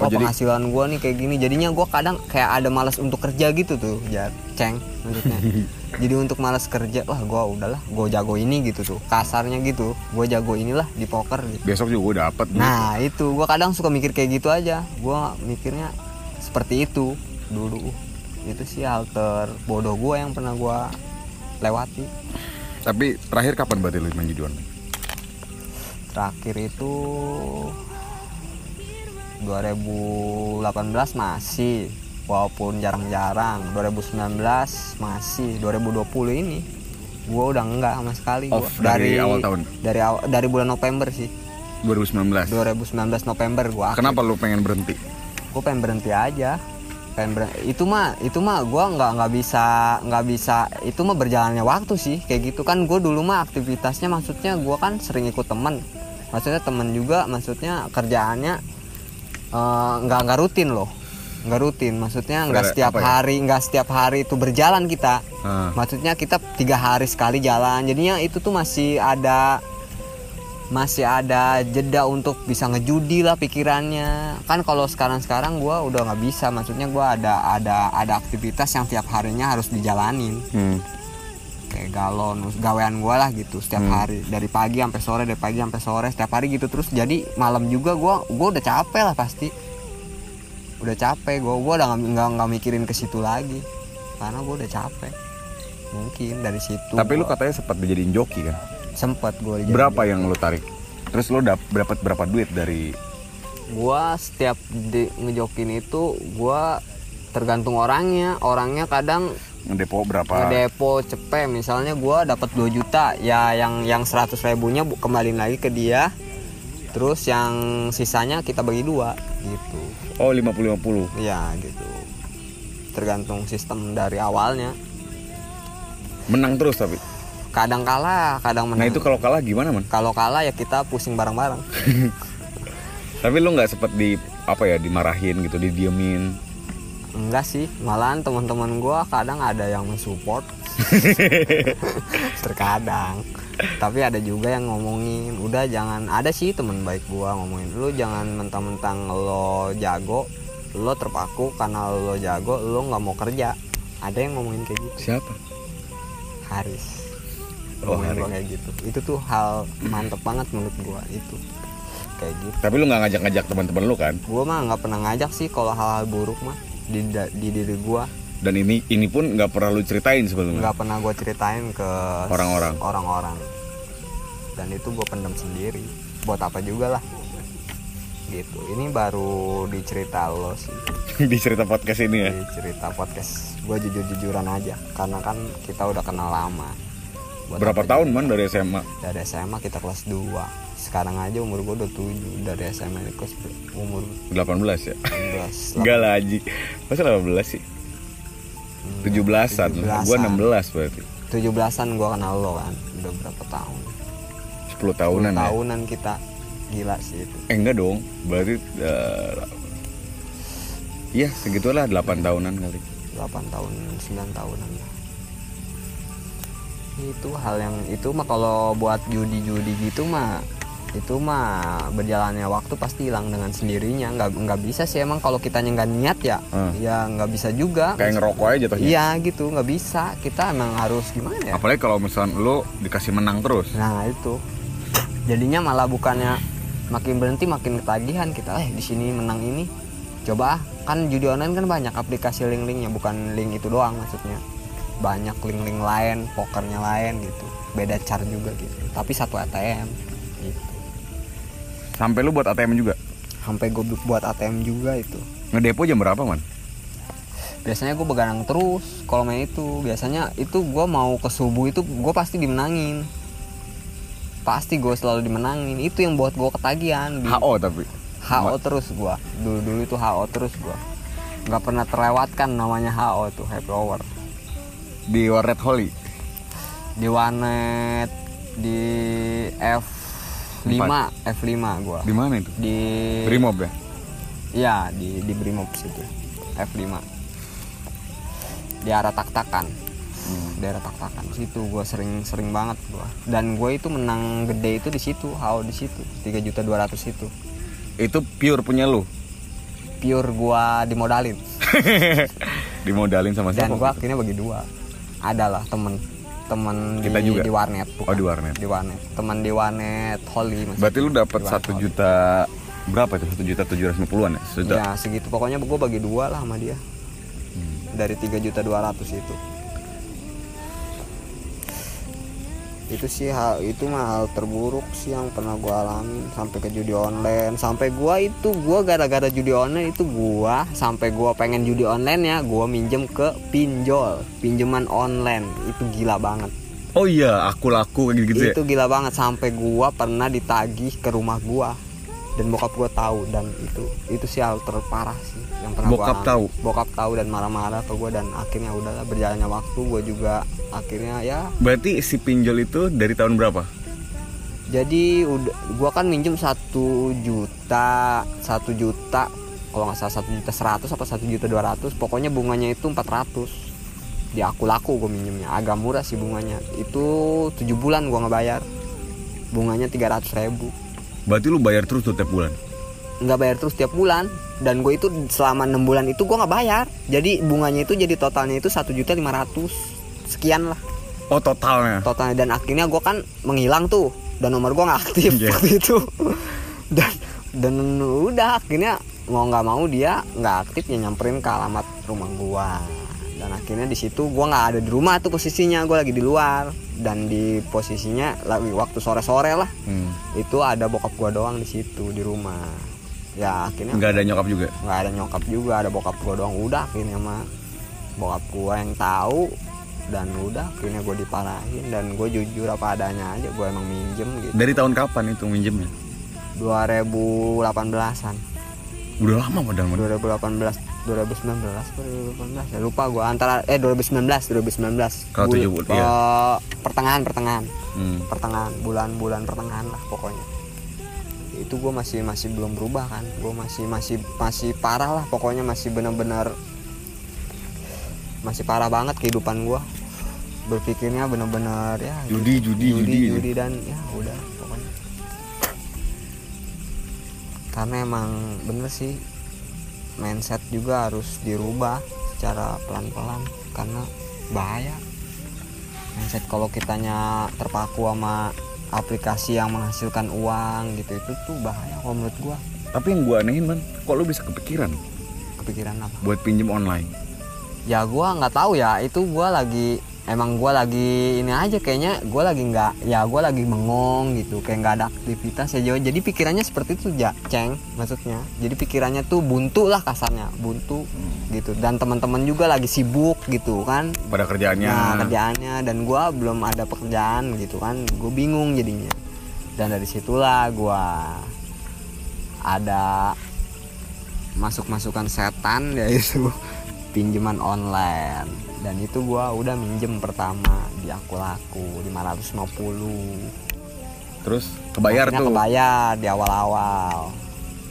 Oh, jadi- penghasilan gua nih kayak gini. Jadinya gua kadang kayak ada malas untuk kerja gitu tuh ya ceng maksudnya. Jadi untuk malas kerja wah gua udahlah gua jago ini gitu tuh. Kasarnya gitu gua jago inilah di poker gitu. Besok juga gue dapet Nah itu. Gue kadang suka mikir kayak gitu aja. Gue mikirnya seperti itu dulu. Itu sih alter bodoh gue yang pernah gue lewati. Tapi terakhir kapan berarti lu main online Terakhir itu 2018 masih Walaupun jarang-jarang. 2019 masih 2020 ini. Gue udah enggak sama sekali. Gua. Off dari awal tahun? dari awal dari bulan November sih. 2019 2019 November gue kenapa lu pengen berhenti? Gue pengen berhenti aja. Pengen ber- itu mah itu mah gue nggak nggak bisa nggak bisa itu mah berjalannya waktu sih kayak gitu. Kan gue dulu mah aktivitasnya maksudnya gue kan sering ikut temen. Maksudnya temen juga maksudnya kerjaannya eh, nggak nggak rutin loh. Nggak rutin. Maksudnya nggak setiap ya? hari nggak setiap hari itu berjalan kita. Ah. maksudnya kita tiga hari sekali jalan. Jadinya itu tuh masih ada masih ada jeda untuk bisa ngejudi lah pikirannya. Kan kalau sekarang sekarang gua udah nggak bisa. Maksudnya gua ada ada ada aktivitas yang tiap harinya harus dijalanin. Hmm. Kayak galon gawean gua lah gitu setiap hari. Dari pagi sampai sore dari pagi sampai sore setiap hari gitu. Terus jadi malam juga gua gua udah capek lah pasti. Udah capek gua gua udah nggak nggak mikirin ke situ lagi. Karena gua udah capek. Mungkin dari situ tapi lu gua katanya sempat dijadiin joki kan? Gua dijadiin berapa yang lu tarik? Terus lu dap dapat berapa duit dari gua setiap di, ngejokin itu gua tergantung orangnya. Orangnya kadang ngedepo berapa? Ngedepo cepet. Misalnya gua dapat 2 juta ya yang yang 100 ribunya bu- kembaliin lagi ke dia. Terus yang sisanya kita bagi dua gitu. Oh 50 50 ya gitu. Tergantung sistem dari awalnya. Menang terus tapi? Kadang kalah kadang nah menang. itu kalau kalah gimana man? Kalau kalah ya kita pusing bareng-bareng. Tapi lu nggak sempet di apa ya dimarahin gitu didiemin Enggak sih, malahan teman-teman gua kadang ada yang mensupport. Terkadang. Tapi ada juga yang ngomongin, udah jangan ada sih teman baik gua ngomongin, lu jangan mentang-mentang lo jago, lo terpaku karena lo jago, lo nggak mau kerja. Ada yang ngomongin kayak gitu. siapa Haris. Oh, Ngomongin Haris. kayak gitu. Itu tuh hal mantep banget menurut gua itu. Kayak gitu. tapi lu nggak ngajak-ngajak teman-teman lu kan Gua mah nggak pernah ngajak sih kalau hal-hal buruk mah di, di diri gua. dan ini ini pun nggak pernah lu ceritain sebelumnya? Nggak pernah gue ceritain ke Orang-orang. orang-orang. Dan itu gue pendam sendiri. Buat apa juga lah. Gitu. Ini baru dicerita lo sih. Di cerita podcast ini ya? Di cerita podcast. Gue jujur-jujuran aja. Karena kan kita udah kenal lama. Buat berapa apa tahun juga. man dari SMA dari SMA kita kelas 2 sekarang aja umur gue udah 7 dari SMA ini kelas umur 18 ya? 19 enggak lah Haji. Masa 18 sih? 17-an 17-an. gua 16 berarti. 17an gue kenal lo kan udah berapa tahun? 10 tahunan 10 ya tahunan kita. Gila sih itu. Eh enggak dong. Berarti eh, Iya segitulah 8 tahunan kali. 8 tahun 9 tahunan lah. Itu hal yang itu mah kalau buat judi-judi gitu mah itu mah berjalannya waktu pasti hilang dengan sendirinya. Nggak nggak bisa sih emang kalau kitanya nggak niat ya. Hmm. ya nggak bisa juga. Kayak ngerokok aja jatuhnya. Iya gitu. Nggak bisa. Kita emang harus gimana ya? Apalagi kalau misalnya lu dikasih menang terus. Nah itu. Jadinya malah bukannya makin berhenti makin ketagihan kita. Eh di sini menang ini. Coba ah. kan judi online kan banyak aplikasi link-linknya. Bukan link itu doang maksudnya. Banyak link-link lain pokernya lain gitu. Beda car juga gitu. Tapi satu ATM gitu Sampai lu buat ATM juga? Sampai gue buat ATM juga itu. Ngedepo jam berapa man? biasanya gue begadang terus kalau main itu. Biasanya itu gue mau ke subuh itu gue pasti dimenangin. Pasti gue selalu dimenangin. Itu yang buat gue ketagihan Di- HO tapi. HO terus gua. Dulu dulu itu HO terus gua. Nggak pernah terlewatkan namanya HO tuh happy hour. Di Warnet Holy? Di Wanet di F5 F5 gua. Di mana itu? di Brimob ya? ya di di Brimob situ. F5 di arah tak-takan. Daerah tak-takan situ gue sering sering banget gue dan gue itu menang gede itu di situ how di situ tiga juta dua ratus itu. Itu pure punya lu. pure gue dimodalin. Dimodalin sama dan siapa? gue akhirnya bagi dua. Adalah temen temen Kita di, juga? di warnet Oh, di warnet. di warnet teman di warnet Holly maksudnya. Berarti lu dapat satu Holly. juta berapa itu? Satu juta tujuh ratus lima puluhan ya? Sejuta. ya segitu pokoknya gue bagi dua lah sama dia Hmm. dari tiga juta dua ratus itu itu sih hal itu mah hal terburuk sih yang pernah gue alamin sampai ke judi online. Sampai gua itu gua gara-gara judi online itu gua sampai gua pengen judi online ya gua minjem ke pinjol. Pinjaman online. Itu gila banget. Oh iya, aku laku gitu, -gitu ya. itu gila banget. Sampai gua pernah ditagih ke rumah gua. Dan bokap gua tahu. Dan itu itu sih hal terparah sih yang pernah Bokap alami. tahu? bokap tahu dan marah-marah ke gua. Dan akhirnya udahlah berjalannya waktu gua juga akhirnya ya. Berarti si pinjol itu dari tahun berapa? jadi udah gua kan minjem satu juta satu juta kalau nggak salah satu juta seratus apa satu juta dua ratus pokoknya bunganya itu 400 di aku laku gue minjemnya agak murah sih bunganya. Itu tujuh bulan gua ngebayar. Bunganya 300 ribu. Berarti lu bayar terus tuh tiap bulan. nggak bayar terus tiap bulan. Dan gue itu selama enam bulan itu gue nggak bayar. Jadi bunganya itu jadi totalnya itu satu juta lima ratus sekian lah. Oh totalnya. totalnya. Dan akhirnya gue kan menghilang tuh. Dan nomor gue nggak aktif Iya. waktu itu. Dan dan udah akhirnya mau nggak mau dia nggak aktif ya nyamperin ke alamat rumah gue dan akhirnya di situ gue nggak ada di rumah tuh posisinya gue lagi di luar. Dan di posisinya lagi waktu sore sore lah. Hmm. itu ada bokap gue doang di situ di rumah. Ya akhirnya Nggak ada nyokap juga. nggak ada nyokap juga ada bokap gue doang. Udah akhirnya mah. Bokap gue yang tahu dan udah akhirnya gue diparahin dan gue jujur apa adanya aja gue emang minjem gitu Dari tahun kapan itu minjemnya? 2018an Udah lama padahal man. 2018 2019 atau 2018 ya lupa gue antara eh 2019 2019 Kalau tujuh bul- eh, iya. pertengahan pertengahan Hmm. pertengahan bulan-bulan pertengahan lah pokoknya itu gue masih masih belum berubah kan gue masih masih masih parah lah pokoknya masih benar-benar masih parah banget kehidupan gue berpikirnya benar-benar ya Judi, judi, judi, judi. judi dan ya udah pokoknya. Karena emang bener sih mindset juga harus dirubah secara pelan-pelan karena bahaya. Mindset kalau kitanya terpaku sama aplikasi yang menghasilkan uang gitu itu tuh bahaya kalau menurut gua. Tapi yang gua anehin man, kok lu bisa kepikiran? Kepikiran apa? Buat pinjem online? Ya gua nggak tahu ya. Itu gua lagi emang gua lagi ini aja kayaknya. Gua lagi nggak ya gua lagi bengong gitu. Kayak nggak ada aktivitas ya jadi pikirannya seperti itu ya ceng maksudnya. Jadi pikirannya tuh buntu lah kasarnya. Buntu gitu. Dan teman-teman juga lagi sibuk gitu kan. Pada kerjaannya. nah kerjaannya. Dan gua belum ada pekerjaan gitu kan. Gue bingung jadinya. Dan dari situlah gua ada masuk masukan setan yaitu pinjaman online. Dan itu gua udah minjem pertama di aku laku 550 Terus kebayar Akhirnya tuh. kebayar di awal-awal.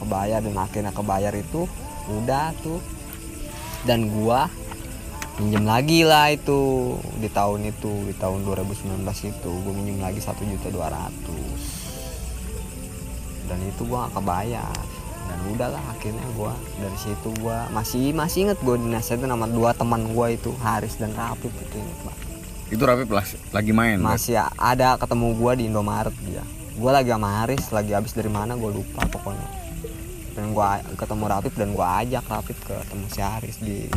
Kebayar dan akhirnya kebayar itu udah tuh. Dan gua minjem lagi lah itu di tahun itu di tahun 2019 itu. Gua minjem lagi satu juta dua ratus. Dan itu gua gak kebayar dan udahlah akhirnya gua dari situ gua masih masih inget gua dinasihatin sama dua teman gua itu Haris dan Rapip itu inget banget Itu Rapi plus lagi main. kan? masih ada ketemu gua di Indomaret dia gua lagi sama Haris lagi habis dari mana gua lupa pokoknya dan gua ketemu Rapip dan gua ajak Rapip ke ketemu si Haris di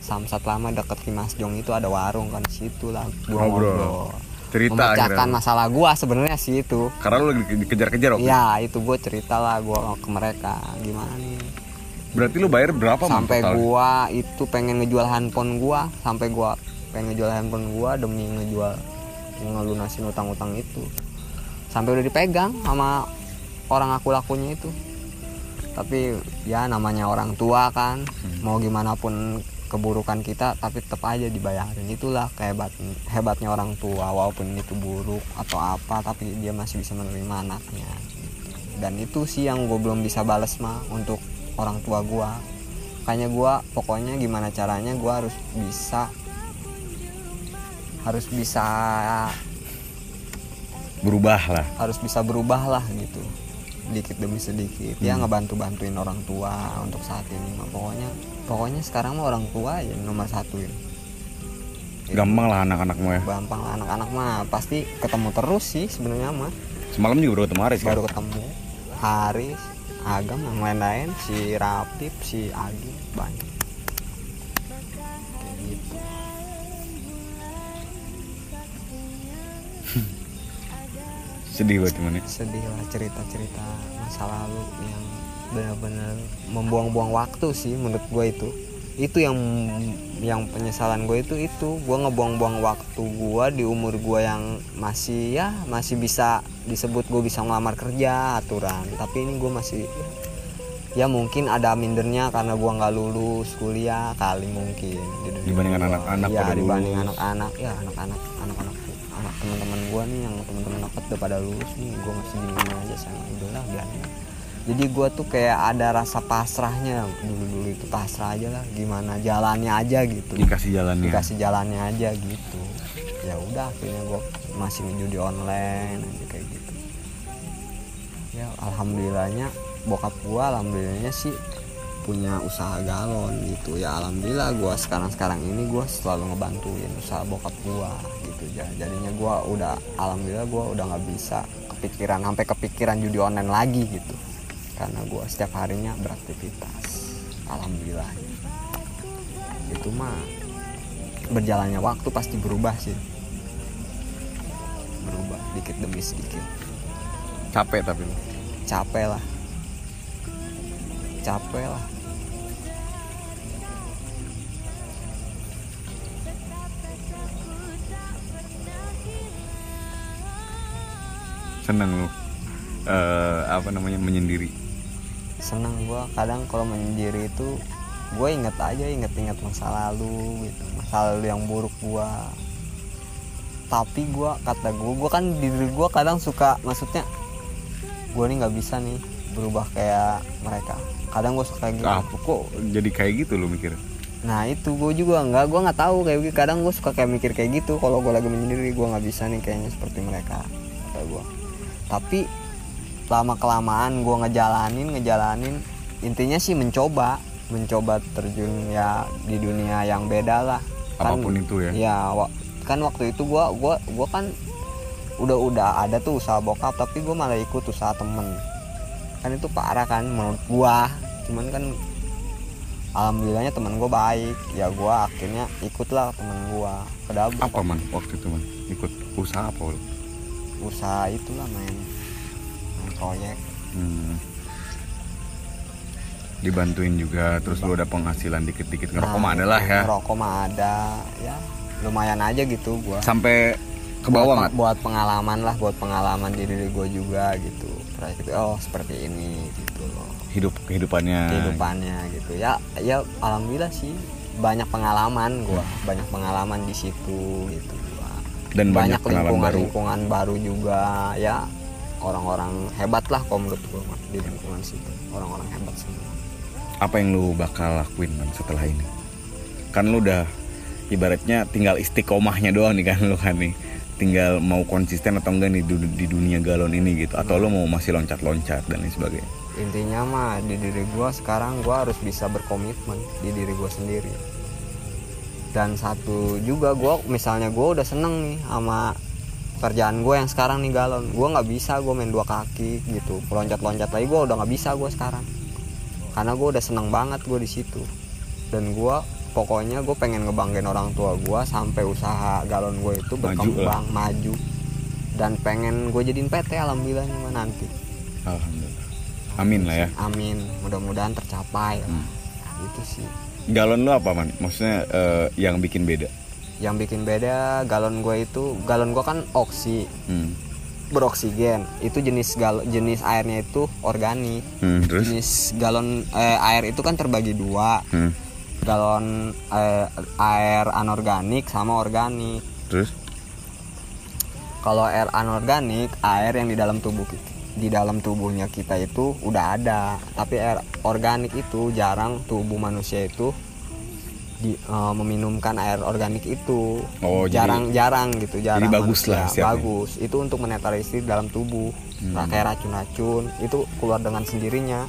Samsat lama deket Kimas Jong itu ada warung kan situ lah Ngobrol. ngobrol Cerita memecahkan akhirnya. masalah gua sebenarnya sih itu. Karena lu lagi dikejar-kejar waktu. Iya itu gue cerita lah gua ke mereka. Gimana nih? Berarti lu bayar berapa sampai gua itu pengen ngejual handphone gua. Sampai gua pengen ngejual handphone gua demi ngejual ngelunasin utang-utang itu. Sampai udah dipegang sama orang aku lakunya itu. Tapi ya namanya orang tua kan. Mau gimana pun keburukan kita tapi tetap aja dibayarin itulah kehebat hebatnya orang tua walaupun itu buruk atau apa tapi dia masih bisa menerima anaknya. Dan itu sih yang gue belum bisa bales mah untuk orang tua gue makanya gue pokoknya gimana caranya gue harus bisa harus bisa berubah lah. Harus bisa berubah lah gitu. Sedikit demi sedikit. Ya Hmm. ngebantu bantuin orang tua untuk saat ini mah pokoknya pokoknya sekarang mah orang tua ya nomor satu ini gampang lah anak-anak mau ya. Gampang lah anak-anak mah. Pasti ketemu terus sih sebenarnya mah. Semalam juga baru ketemu Aris kan baru ketemu. Haris Agam yang lain-lain. Si Rapip si Agi banyak. Kayak gitu. Sedih buat temen ya. Sedih lah cerita-cerita masa lalu yang benar-benar membuang-buang waktu sih menurut gue itu. Itu yang yang penyesalan gue itu itu. Gue ngebuang-buang waktu gue di umur gue yang masih ya masih bisa disebut gue bisa ngelamar kerja aturan. Tapi ini gue masih ya mungkin ada mindernya karena gue nggak lulus kuliah kali mungkin. Di Dibandingkan gua. anak-anak ya dibanding anak-anak ya anak-anak anak-anak anak teman-teman gue nih yang teman-teman deket udah pada lulus nih gue masih bingung aja sama idola biarin jadi gue tuh kayak ada rasa pasrahnya dulu dulu itu pasrah aja lah gimana jalannya aja gitu. Dikasih jalannya. Dikasih jalannya aja gitu. Ya udah akhirnya gue masih judi online aja kayak gitu. Ya alhamdulillahnya bokap gue alhamdulillahnya sih punya usaha galon gitu. Ya alhamdulillah gue sekarang sekarang ini gue selalu ngebantuin usaha bokap gue gitu. Ja- jadinya gue udah alhamdulillah gue udah nggak bisa kepikiran sampai kepikiran judi online lagi gitu karena gue setiap harinya beraktivitas. Alhamdulillah. Itu mah berjalannya waktu pasti berubah sih. Berubah dikit demi sedikit. Capek tapi capek lah. Capek lah. Seneng lu. Eh apa namanya menyendiri senang gua kadang kalau menyendiri itu gue inget aja inget-inget masa lalu gitu masa lalu yang buruk gua tapi gua kata gua gua kan diri gua kadang suka maksudnya gua nih nggak bisa nih berubah kayak mereka kadang gue suka kayak gitu apa kok jadi kayak gitu lu mikir Nah itu gue juga nggak, gue nggak tahu kayak gitu. Kadang gue suka kayak mikir kayak gitu. Kalau gue lagi menyendiri, gue nggak bisa nih kayaknya seperti mereka, kata gue. Tapi lama kelamaan gue ngejalanin, ngejalanin. Intinya sih mencoba, mencoba terjun ya di dunia yang beda lah. Apa pun itu ya. Ya, kan waktu itu gue, gua, gua kan udah udah ada tuh usaha bokap, tapi gue malah ikut usaha temen. Kan itu parah kan menurut gue. Cuman kan alhamdulillahnya teman gue baik ya gue akhirnya ikutlah teman gue ke apa man waktu itu man ikut usaha apa lu usaha itulah main proyek. Hmm. dibantuin juga terus lu ada penghasilan dikit-dikit ngerokok mah ada lah ya. ngerokok mah ada ya. Lumayan aja gitu gue sampai ke bawah nggak? buat pengalaman lah buat pengalaman di diri gue juga gitu. Proyek itu oh seperti ini gitu loh. Hidup kehidupannya. Kehidupannya gitu. Ya ya alhamdulillah sih. Banyak pengalaman gue banyak pengalaman di situ gitu gua. Dan banyak, kenalan lingkungan baru. lingkungan baru juga ya orang-orang hebat lah kalau menurut gue di lingkungan situ. Orang-orang hebat semua apa yang lu bakal lakuin man setelah ini? Kan lu udah ibaratnya tinggal istiqomahnya doang nih kan lu kan nih. Tinggal mau konsisten atau enggak nih di, di dunia galon ini gitu. Atau lu mau masih loncat-loncat dan lain sebagainya? Intinya mah di diri gue sekarang gue harus bisa berkomitmen di diri gue sendiri. Dan satu juga gue misalnya gue udah seneng nih sama kerjaan gue yang sekarang nih galon. Gue nggak bisa gue main dua kaki gitu. Loncat-loncat lagi gue udah nggak bisa gue sekarang. Karena gue udah seneng banget gue di situ. Dan gue pokoknya gue pengen ngebanggain orang tua gue sampai usaha galon gue itu Maju berkembang maju, dan pengen gue jadiin PT alhamdulillahnya mah nanti. Alhamdulillah. Amin lah ya. Amin. Mudah-mudahan tercapai. Hmm. itu sih. Galon lu apa man? Maksudnya eh, yang bikin beda yang bikin beda galon gue itu galon gue kan oksi. Hmm. beroksigen. Itu jenis gal jenis airnya itu organik. Hmm, terus? Jenis galon eh, air itu kan terbagi dua. Hmm, galon eh, air anorganik sama organik. Terus? Kalau air anorganik air yang di dalam tubuh kita di dalam tubuhnya kita itu udah ada. Tapi air organik itu jarang tubuh manusia itu di eh, meminumkan air organik itu. Oh, jadi- jarang-jarang gitu jarang bagus lah siapnya. bagus. Itu untuk menetralisir dalam tubuh. Hmm. Nah, kayak racun-racun itu keluar dengan sendirinya.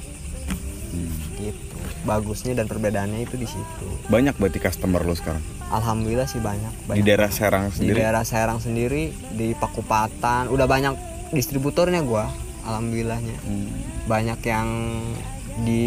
Hmm. gitu. Bagusnya dan perbedaannya itu di situ. Banyak berarti customer lo sekarang? Alhamdulillah sih banyak, di banyak daerah Serang di sendiri? daerah Serang sendiri di Pakupatan udah banyak distributornya gua alhamdulillahnya. Hmm. banyak yang di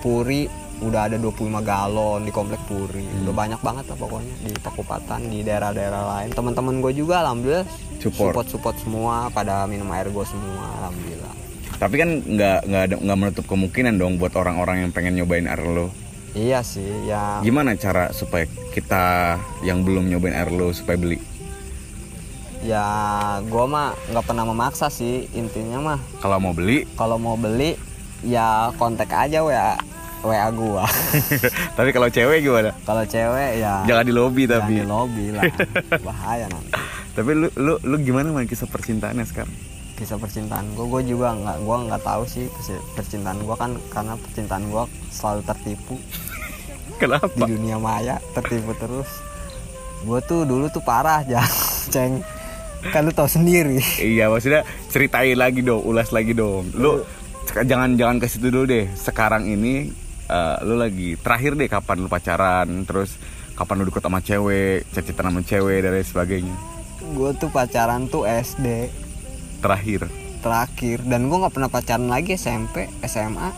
Puri udah ada 25 galon di komplek Puri. Udah Hmm. banyak banget lah pokoknya di Pakupatan di daerah-daerah lain. Teman-teman gue juga alhamdulillah Support. support support semua pada minum air gue semua alhamdulillah. Tapi kan nggak nggak nggak menutup kemungkinan dong buat orang-orang yang pengen nyobain air lo. Iya sih ya. Gimana cara supaya kita yang belum nyobain air lo supaya beli? Ya gue mah nggak pernah memaksa sih intinya mah. Kalau mau beli? Kalau mau beli ya kontak aja wa wa gua. Tapi kalau cewek gimana? Kalau cewek ya jangan di lobby jangan tapi. di lobby lah. Bahaya nanti tapi lu lu lu gimana man kisah percintaannya sekarang? Kisah percintaan gue gue juga nggak gue nggak tahu sih percintaan gue kan karena percintaan gue selalu tertipu. Di kenapa dunia maya tertipu terus. Gue tuh dulu tuh parah ya ceng. Kan lu tau sendiri. Iya maksudnya ceritain lagi dong ulas lagi dong. Lu seka- jangan jangan ke situ dulu deh. Sekarang ini eh, lu lagi terakhir deh kapan lu pacaran terus kapan lu deket sama cewek cecetan sama cewek dan lain sebagainya. Gue tuh pacaran tuh SD terakhir. Terakhir. Dan gue nggak pernah pacaran lagi SMP SMA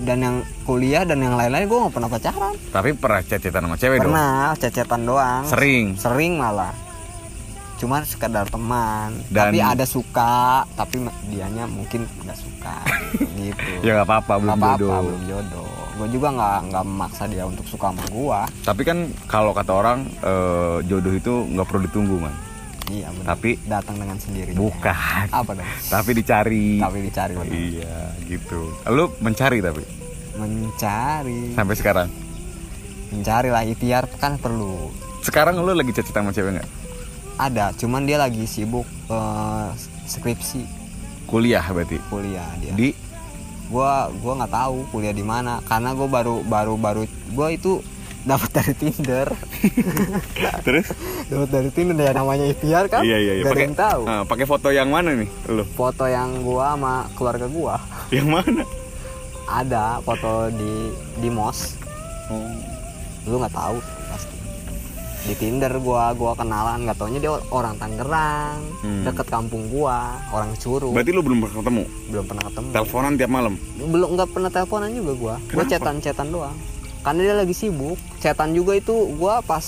dan yang kuliah dan yang lain-lain gue nggak pernah pacaran. Tapi pernah cecetan sama cewek dong? Pernah cecetan doang. Sering? Sering malah. Cuma sekedar teman. Dan- tapi ada suka tapi dianya mungkin nggak suka. Gitu. Ya nggak apa-apa belum Nggak apa-apa, jodoh. belum jodoh gue juga nggak nggak memaksa dia untuk suka sama gue tapi kan kalau kata orang eh, jodoh itu nggak perlu ditunggu man. Iya benar tapi datang dengan sendiri bukan. Apa dong? Tapi dicari. Tapi dicari benar. iya gitu. Lu mencari tapi? Mencari. Sampai sekarang? Mencari lah ikhtiar kan perlu. Sekarang lu lagi cecetan sama cewek nggak? Ada cuman dia lagi sibuk eh, skripsi. Kuliah berarti? Kuliah dia. Di gua gua nggak tahu kuliah di mana karena gua baru baru baru gua itu dapat dari Tinder. Terus? Dapat dari Tinder ya namanya ikhtiar kan? Iya iya iya. Yang tahu. Ah, pakai foto yang mana nih lu? Foto yang gua sama keluarga gua. Yang mana? Ada foto di di mos. Oh. lu nggak tahu di Tinder gua gua kenalan nggak taunya dia orang Tangerang Hmm. deket kampung gua orang Curug. Berarti lu belum pernah ketemu? Belum pernah ketemu. Teleponan tiap malam? Belum nggak pernah teleponan juga gua. Gua Kenapa? cetan cetan doang. Karena dia lagi sibuk. Cetan juga itu gua pas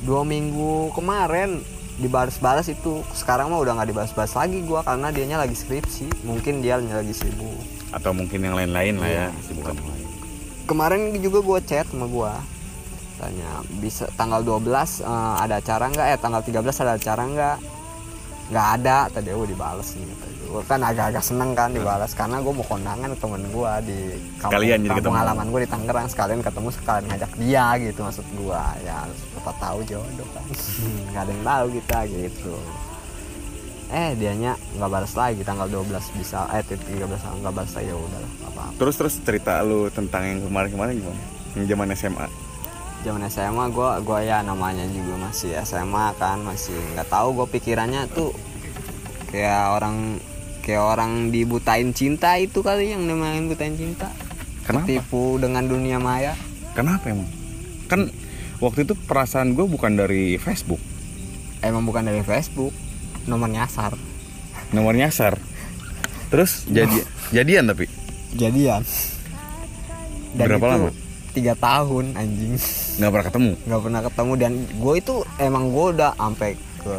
dua minggu kemarin dibalas-balas itu. Sekarang mah udah nggak dibalas-balas lagi gua karena dianya lagi skripsi. Mungkin dia lagi sibuk. Atau mungkin yang lain-lain lah ya kesibukan lain. Kemarin juga gua chat sama gua tanya bisa tanggal 12 eh, ada acara nggak? Eh tanggal 13 ada acara nggak? Nggak ada. Tadi oh dibales nih kata gua. Kan agak-agak seneng kan dibalas karena gua mau kondangan temen gua di kampung, Sekalian jadi kampung halaman gua di Tangerang. Sekalian ketemu sekalian ngajak dia gitu maksud gua. Ya siapa tahu jodoh kan. Nggak ada yang tahu kita gitu. Eh dianya nggak balas lagi tanggal 12 bisa eh 13 nggak balas lagi ya udahlah nggak apa-apa. Terus terus cerita lu tentang yang kemarin-kemarin gimana? Yang zaman SMA zaman SMA gue gua ya namanya juga masih SMA kan masih nggak tahu gue pikirannya tuh kayak orang kayak orang dibutain cinta itu kali yang namanya butain cinta. Kenapa? Tipu dengan dunia maya. Kenapa emang? Kan waktu itu perasaan gue bukan dari Facebook. Emang bukan dari Facebook nomor nyasar. Nomor nyasar. Terus jadi jadian tapi? Jadian. Berapa itu lama? Tiga tahun anjing. Nggak pernah ketemu? Nggak pernah ketemu dan gue itu emang gue udah sampai ke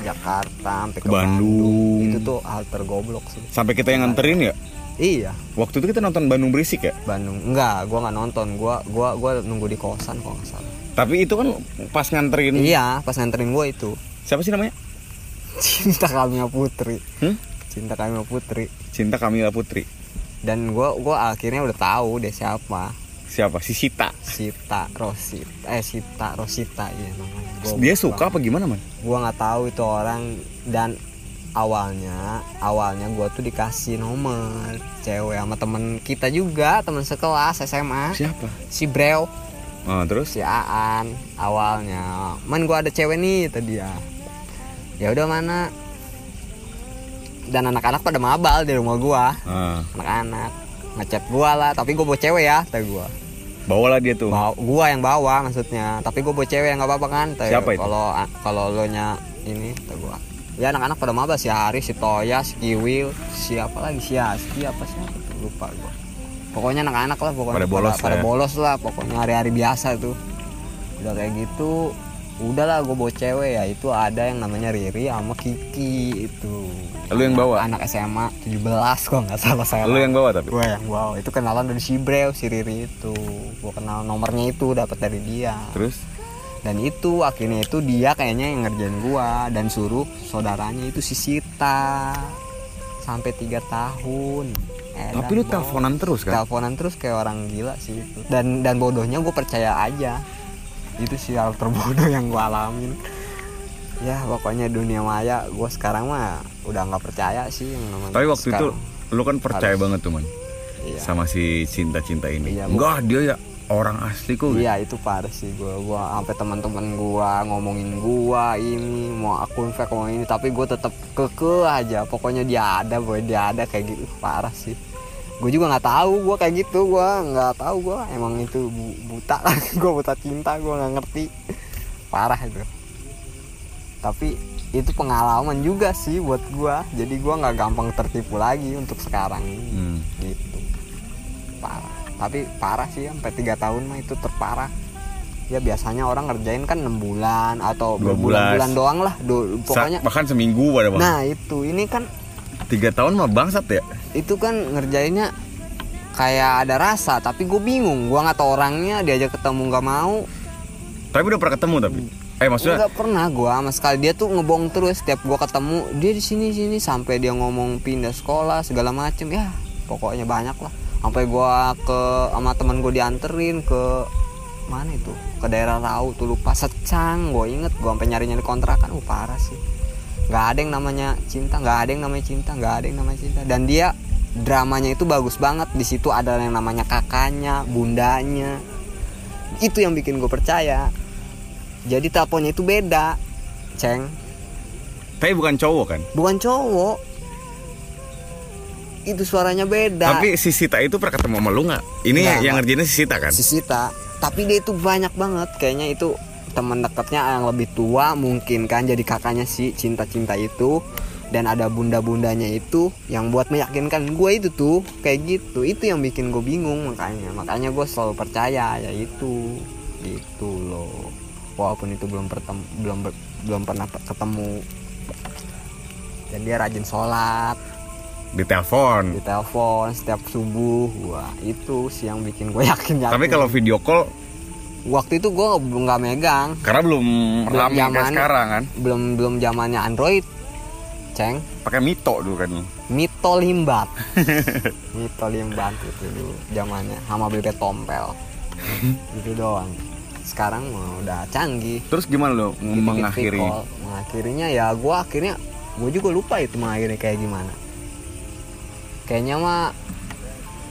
Jakarta sampai ke, Ke Bandung. itu tuh hal tergoblok sih. Sampai kita yang nganterin ya? Iya. Waktu itu kita nonton Bandung berisik ya? Bandung. Enggak gua nggak nonton. Gua gua gua nunggu di kosan kok nggak salah. Tapi itu kan pas nganterin iya pas nganterin gua itu. Siapa sih namanya? Cinta Kamila Putri. Hmm? cinta Kamila Putri. Cinta Kamila Putri. Dan gua gua akhirnya udah tahu deh siapa siapa? Si Sita. Sita Rosita. Eh Sita Rosita iya namanya. Gua dia suka apa gimana man? Gua nggak tahu itu orang. Dan awalnya awalnya gua tuh dikasih nomor cewek sama temen kita juga temen sekelas SMA siapa? Si Breo. Oh, terus? si Aan awalnya. Man gua ada cewek nih tadi dia. Ya udah mana dan anak-anak pada mabal di rumah gua. Ah, anak-anak ngechat gua lah tapi gua bawa cewek ya kata gua. Bawalah dia tuh. bawa, gua yang bawa maksudnya. Tapi gua bawa cewek yang nggak apa-apa kan? Kata, Siapa itu? kalau kalau lo nya ini kata gua. Ya anak-anak pada mabal si Hari si Toya si Kiwil siapa lagi? Si Aski apa siapa tuh? Lupa gua. Pokoknya anak-anak lah pokoknya Pada bolos pada, lah ya. bolos lah pokoknya hari-hari biasa tuh. Udah kayak gitu udahlah gue bawa cewek ya. Itu ada yang namanya Riri sama Kiki itu. Lu yang bawa? anak SMA 17 kok nggak salah saya. Lu yang bawa tapi. gue yang bawa. Itu kenalan dari si Brew si Riri itu. Gue kenal nomornya itu dapat dari dia. Terus? Dan itu akhirnya itu dia kayaknya yang ngerjain gua dan suruh saudaranya itu si Sita sampai tiga tahun. Edan, tapi lu teleponan terus kan? teleponan terus kayak orang gila sih itu. Dan dan bodohnya gue percaya aja itu sih hal terbodoh yang gue alamin ya pokoknya dunia maya gue sekarang mah udah nggak percaya sih yang namanya Tapi waktu itu sekarang. lu kan percaya Harus. banget tuh man iya. sama si cinta-cinta ini. Iya, Enggak, dia ya orang asli kok. Iya itu parah sih gue gua sampai teman-teman gua ngomongin gua ini mau akun fake mau ini tapi gue tetap keke aja pokoknya dia ada boy dia ada kayak gitu parah sih gue juga nggak tahu gue kayak gitu gue nggak tahu gue emang itu bu- buta gue buta cinta gue nggak ngerti. Parah itu. Tapi itu pengalaman juga sih buat gue jadi gue nggak gampang tertipu lagi untuk sekarang. Ini Hmm. gitu. Parah. Tapi parah sih sampai tiga tahun mah itu terparah. Ya biasanya orang ngerjain kan enam bulan atau Dua belas. doang lah. Do- pokoknya bahkan seminggu pada bang. nah itu. Ini kan Tiga tahun mah bangsat ya. itu kan ngerjainnya kayak ada rasa tapi gue bingung. Gue nggak tahu orangnya diajak ketemu nggak mau. Tapi udah pernah ketemu tapi. Eh maksudnya? Nggak pernah gue sama sekali. Dia tuh ngebohong terus setiap gue ketemu. Dia di sini sini sampai dia ngomong pindah sekolah segala macem. Ya pokoknya banyak lah. Sampai gue ke sama teman gue dianterin ke mana itu? Ke daerah Rau tuh lupa. Secang gue inget. Gue sampai nyari nyari kontrakan. Uh parah sih nggak ada yang namanya cinta nggak ada yang namanya cinta nggak ada yang namanya cinta. Dan dia dramanya itu bagus banget. Di situ ada yang namanya kakaknya bundanya. Itu yang bikin gue percaya. Jadi teleponnya itu beda ceng. Tapi bukan cowok kan. bukan cowok. Itu suaranya beda. Tapi si Sita itu pernah ketemu sama lu nggak? Ini Nggak, yang ngerjainnya si Sita kan? si Sita. Tapi dia itu banyak banget. Kayaknya itu teman dekatnya yang lebih tua mungkin kan jadi kakaknya si cinta-cinta itu. Dan ada bunda-bundanya itu yang buat meyakinkan gue itu tuh kayak gitu. Itu yang bikin gue bingung makanya. Makanya gue selalu percaya ya itu. Gitu loh. Walaupun itu belum pertem belum ber- belum pernah ketemu. Dan dia rajin sholat. Di telepon. di telepon setiap subuh. Wah itu sih yang bikin gue yakin yakin Tapi kalau video call waktu itu gue belum nggak megang. Karena belum Belum rame kayak zaman. sekarang kan. belum belum zamannya Android ceng. Pakai Mito dulu kan. Mito limbat. Mito limbat itu dulu zamannya. Sama bebek tompel. Itu doang. Sekarang udah canggih. Terus gimana Dikit-dikit mengakhiri? mengakhirinya ya gue akhirnya gue juga lupa itu mengakhiri kayak gimana. Kayaknya mah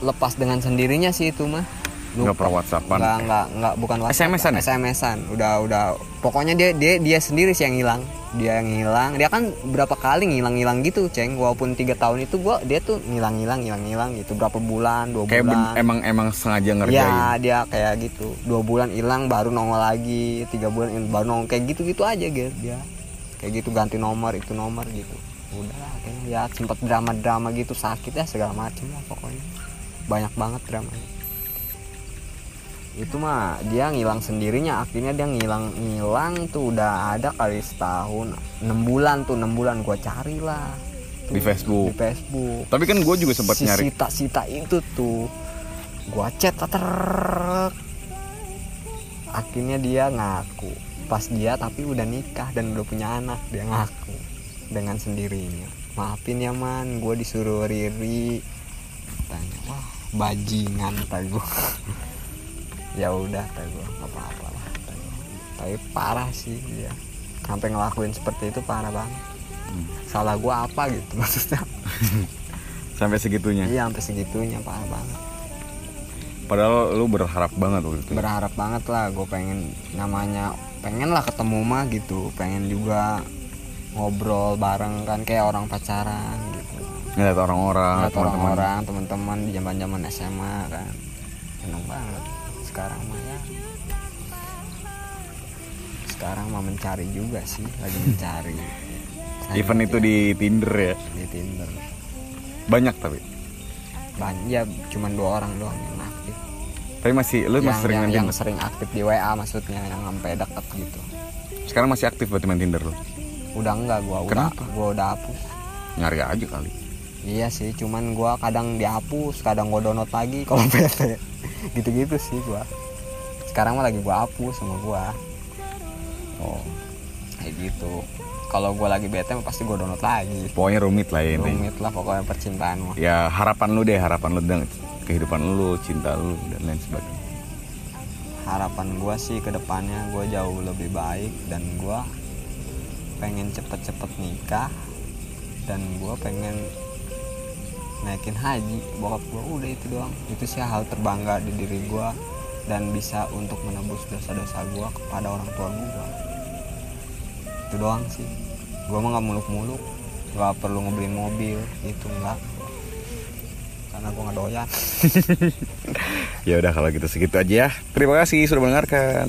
lepas dengan sendirinya sih itu mah Nggak pernah WhatsAppan. nggak nggak nggak bukan WhatsApp SMS-an ya? SMS-an udah udah. Pokoknya dia dia dia sendiri sih yang hilang. Dia yang hilang. Dia kan berapa kali ngilang-ngilang gitu ceng. Walaupun tiga tahun itu gua dia tuh ngilang-ngilang ngilang-ngilang gitu. Berapa bulan? Dua Kayak ben- bulan. emang emang sengaja ngerjain. ya dia kayak gitu. Dua bulan hilang baru nongol lagi. Tiga bulan il- baru nongol. Kayak gitu gitu aja gitu dia kayak gitu ganti nomor itu nomor gitu. Udah kayaknya ya sempat drama drama gitu. Sakit ya segala macem lah pokoknya. Banyak banget dramanya itu mah dia ngilang sendirinya akhirnya dia ngilang ngilang tuh udah ada kali setahun enam bulan tuh enam bulan gua cari lah Tuh, Di Facebook. di Facebook Tapi kan gue juga sempat si nyari. Sita Sita itu tuh gua chat ter akhirnya dia ngaku pas dia tapi udah nikah dan udah punya anak dia ngaku dengan sendirinya maafin ya man gue disuruh Riri tanya wah bajingan gue ya udah kata gue nggak apa-apa lah tapi parah sih dia. Sampai ngelakuin seperti itu parah banget. Salah gue apa gitu maksudnya. Sampai segitunya. Iya sampai segitunya parah banget. padahal lu berharap banget waktu itu. Berharap banget lah gue pengen namanya pengen lah ketemu mah gitu. Pengen juga ngobrol bareng kan kayak orang pacaran gitu. Ngeliat orang-orang Ngeliat teman-teman. orang-orang teman-teman di zaman zaman SMA kan. Seneng banget sekarang mah ya. Sekarang mah mencari juga sih lagi mencari. Event itu di Tinder ya? Di Tinder. Banyak tapi? Banyak ya cuman dua orang doang yang aktif. Tapi masih lu yang, masih sering yang, main yang Tinder? sering aktif di WA maksudnya yang sampai deket gitu. Sekarang masih aktif berarti main Tinder lu? Udah enggak gua udah Kenapa? gua udah hapus. Nyari aja kali iya sih cuman gua kadang dihapus kadang gua download lagi kalau bete gitu-gitu sih gua. Sekarang mah lagi gua hapus sama gua. Oh. Kayak gitu. Kalau gua lagi bete pasti gua download lagi. Pokoknya rumit lah ya intinya rumit lah pokoknya percintaan mah. Ya harapan lu deh harapan lu dan kehidupan lu cinta lu dan lain sebagainya. Harapan gua sih ke depannya gua jauh lebih baik dan gua pengen cepet-cepet nikah dan gua pengen naikin haji bokap gua udah itu doang. Itu sih hal terbangga di diri gua dan bisa untuk menebus dosa-dosa gua kepada orang tua gua. Itu doang sih. Gua mah nggak muluk-muluk nggak perlu ngebeliin mobil itu enggak karena gua nggak doyan. Ya udah kalau gitu segitu aja ya. Terima kasih sudah mendengarkan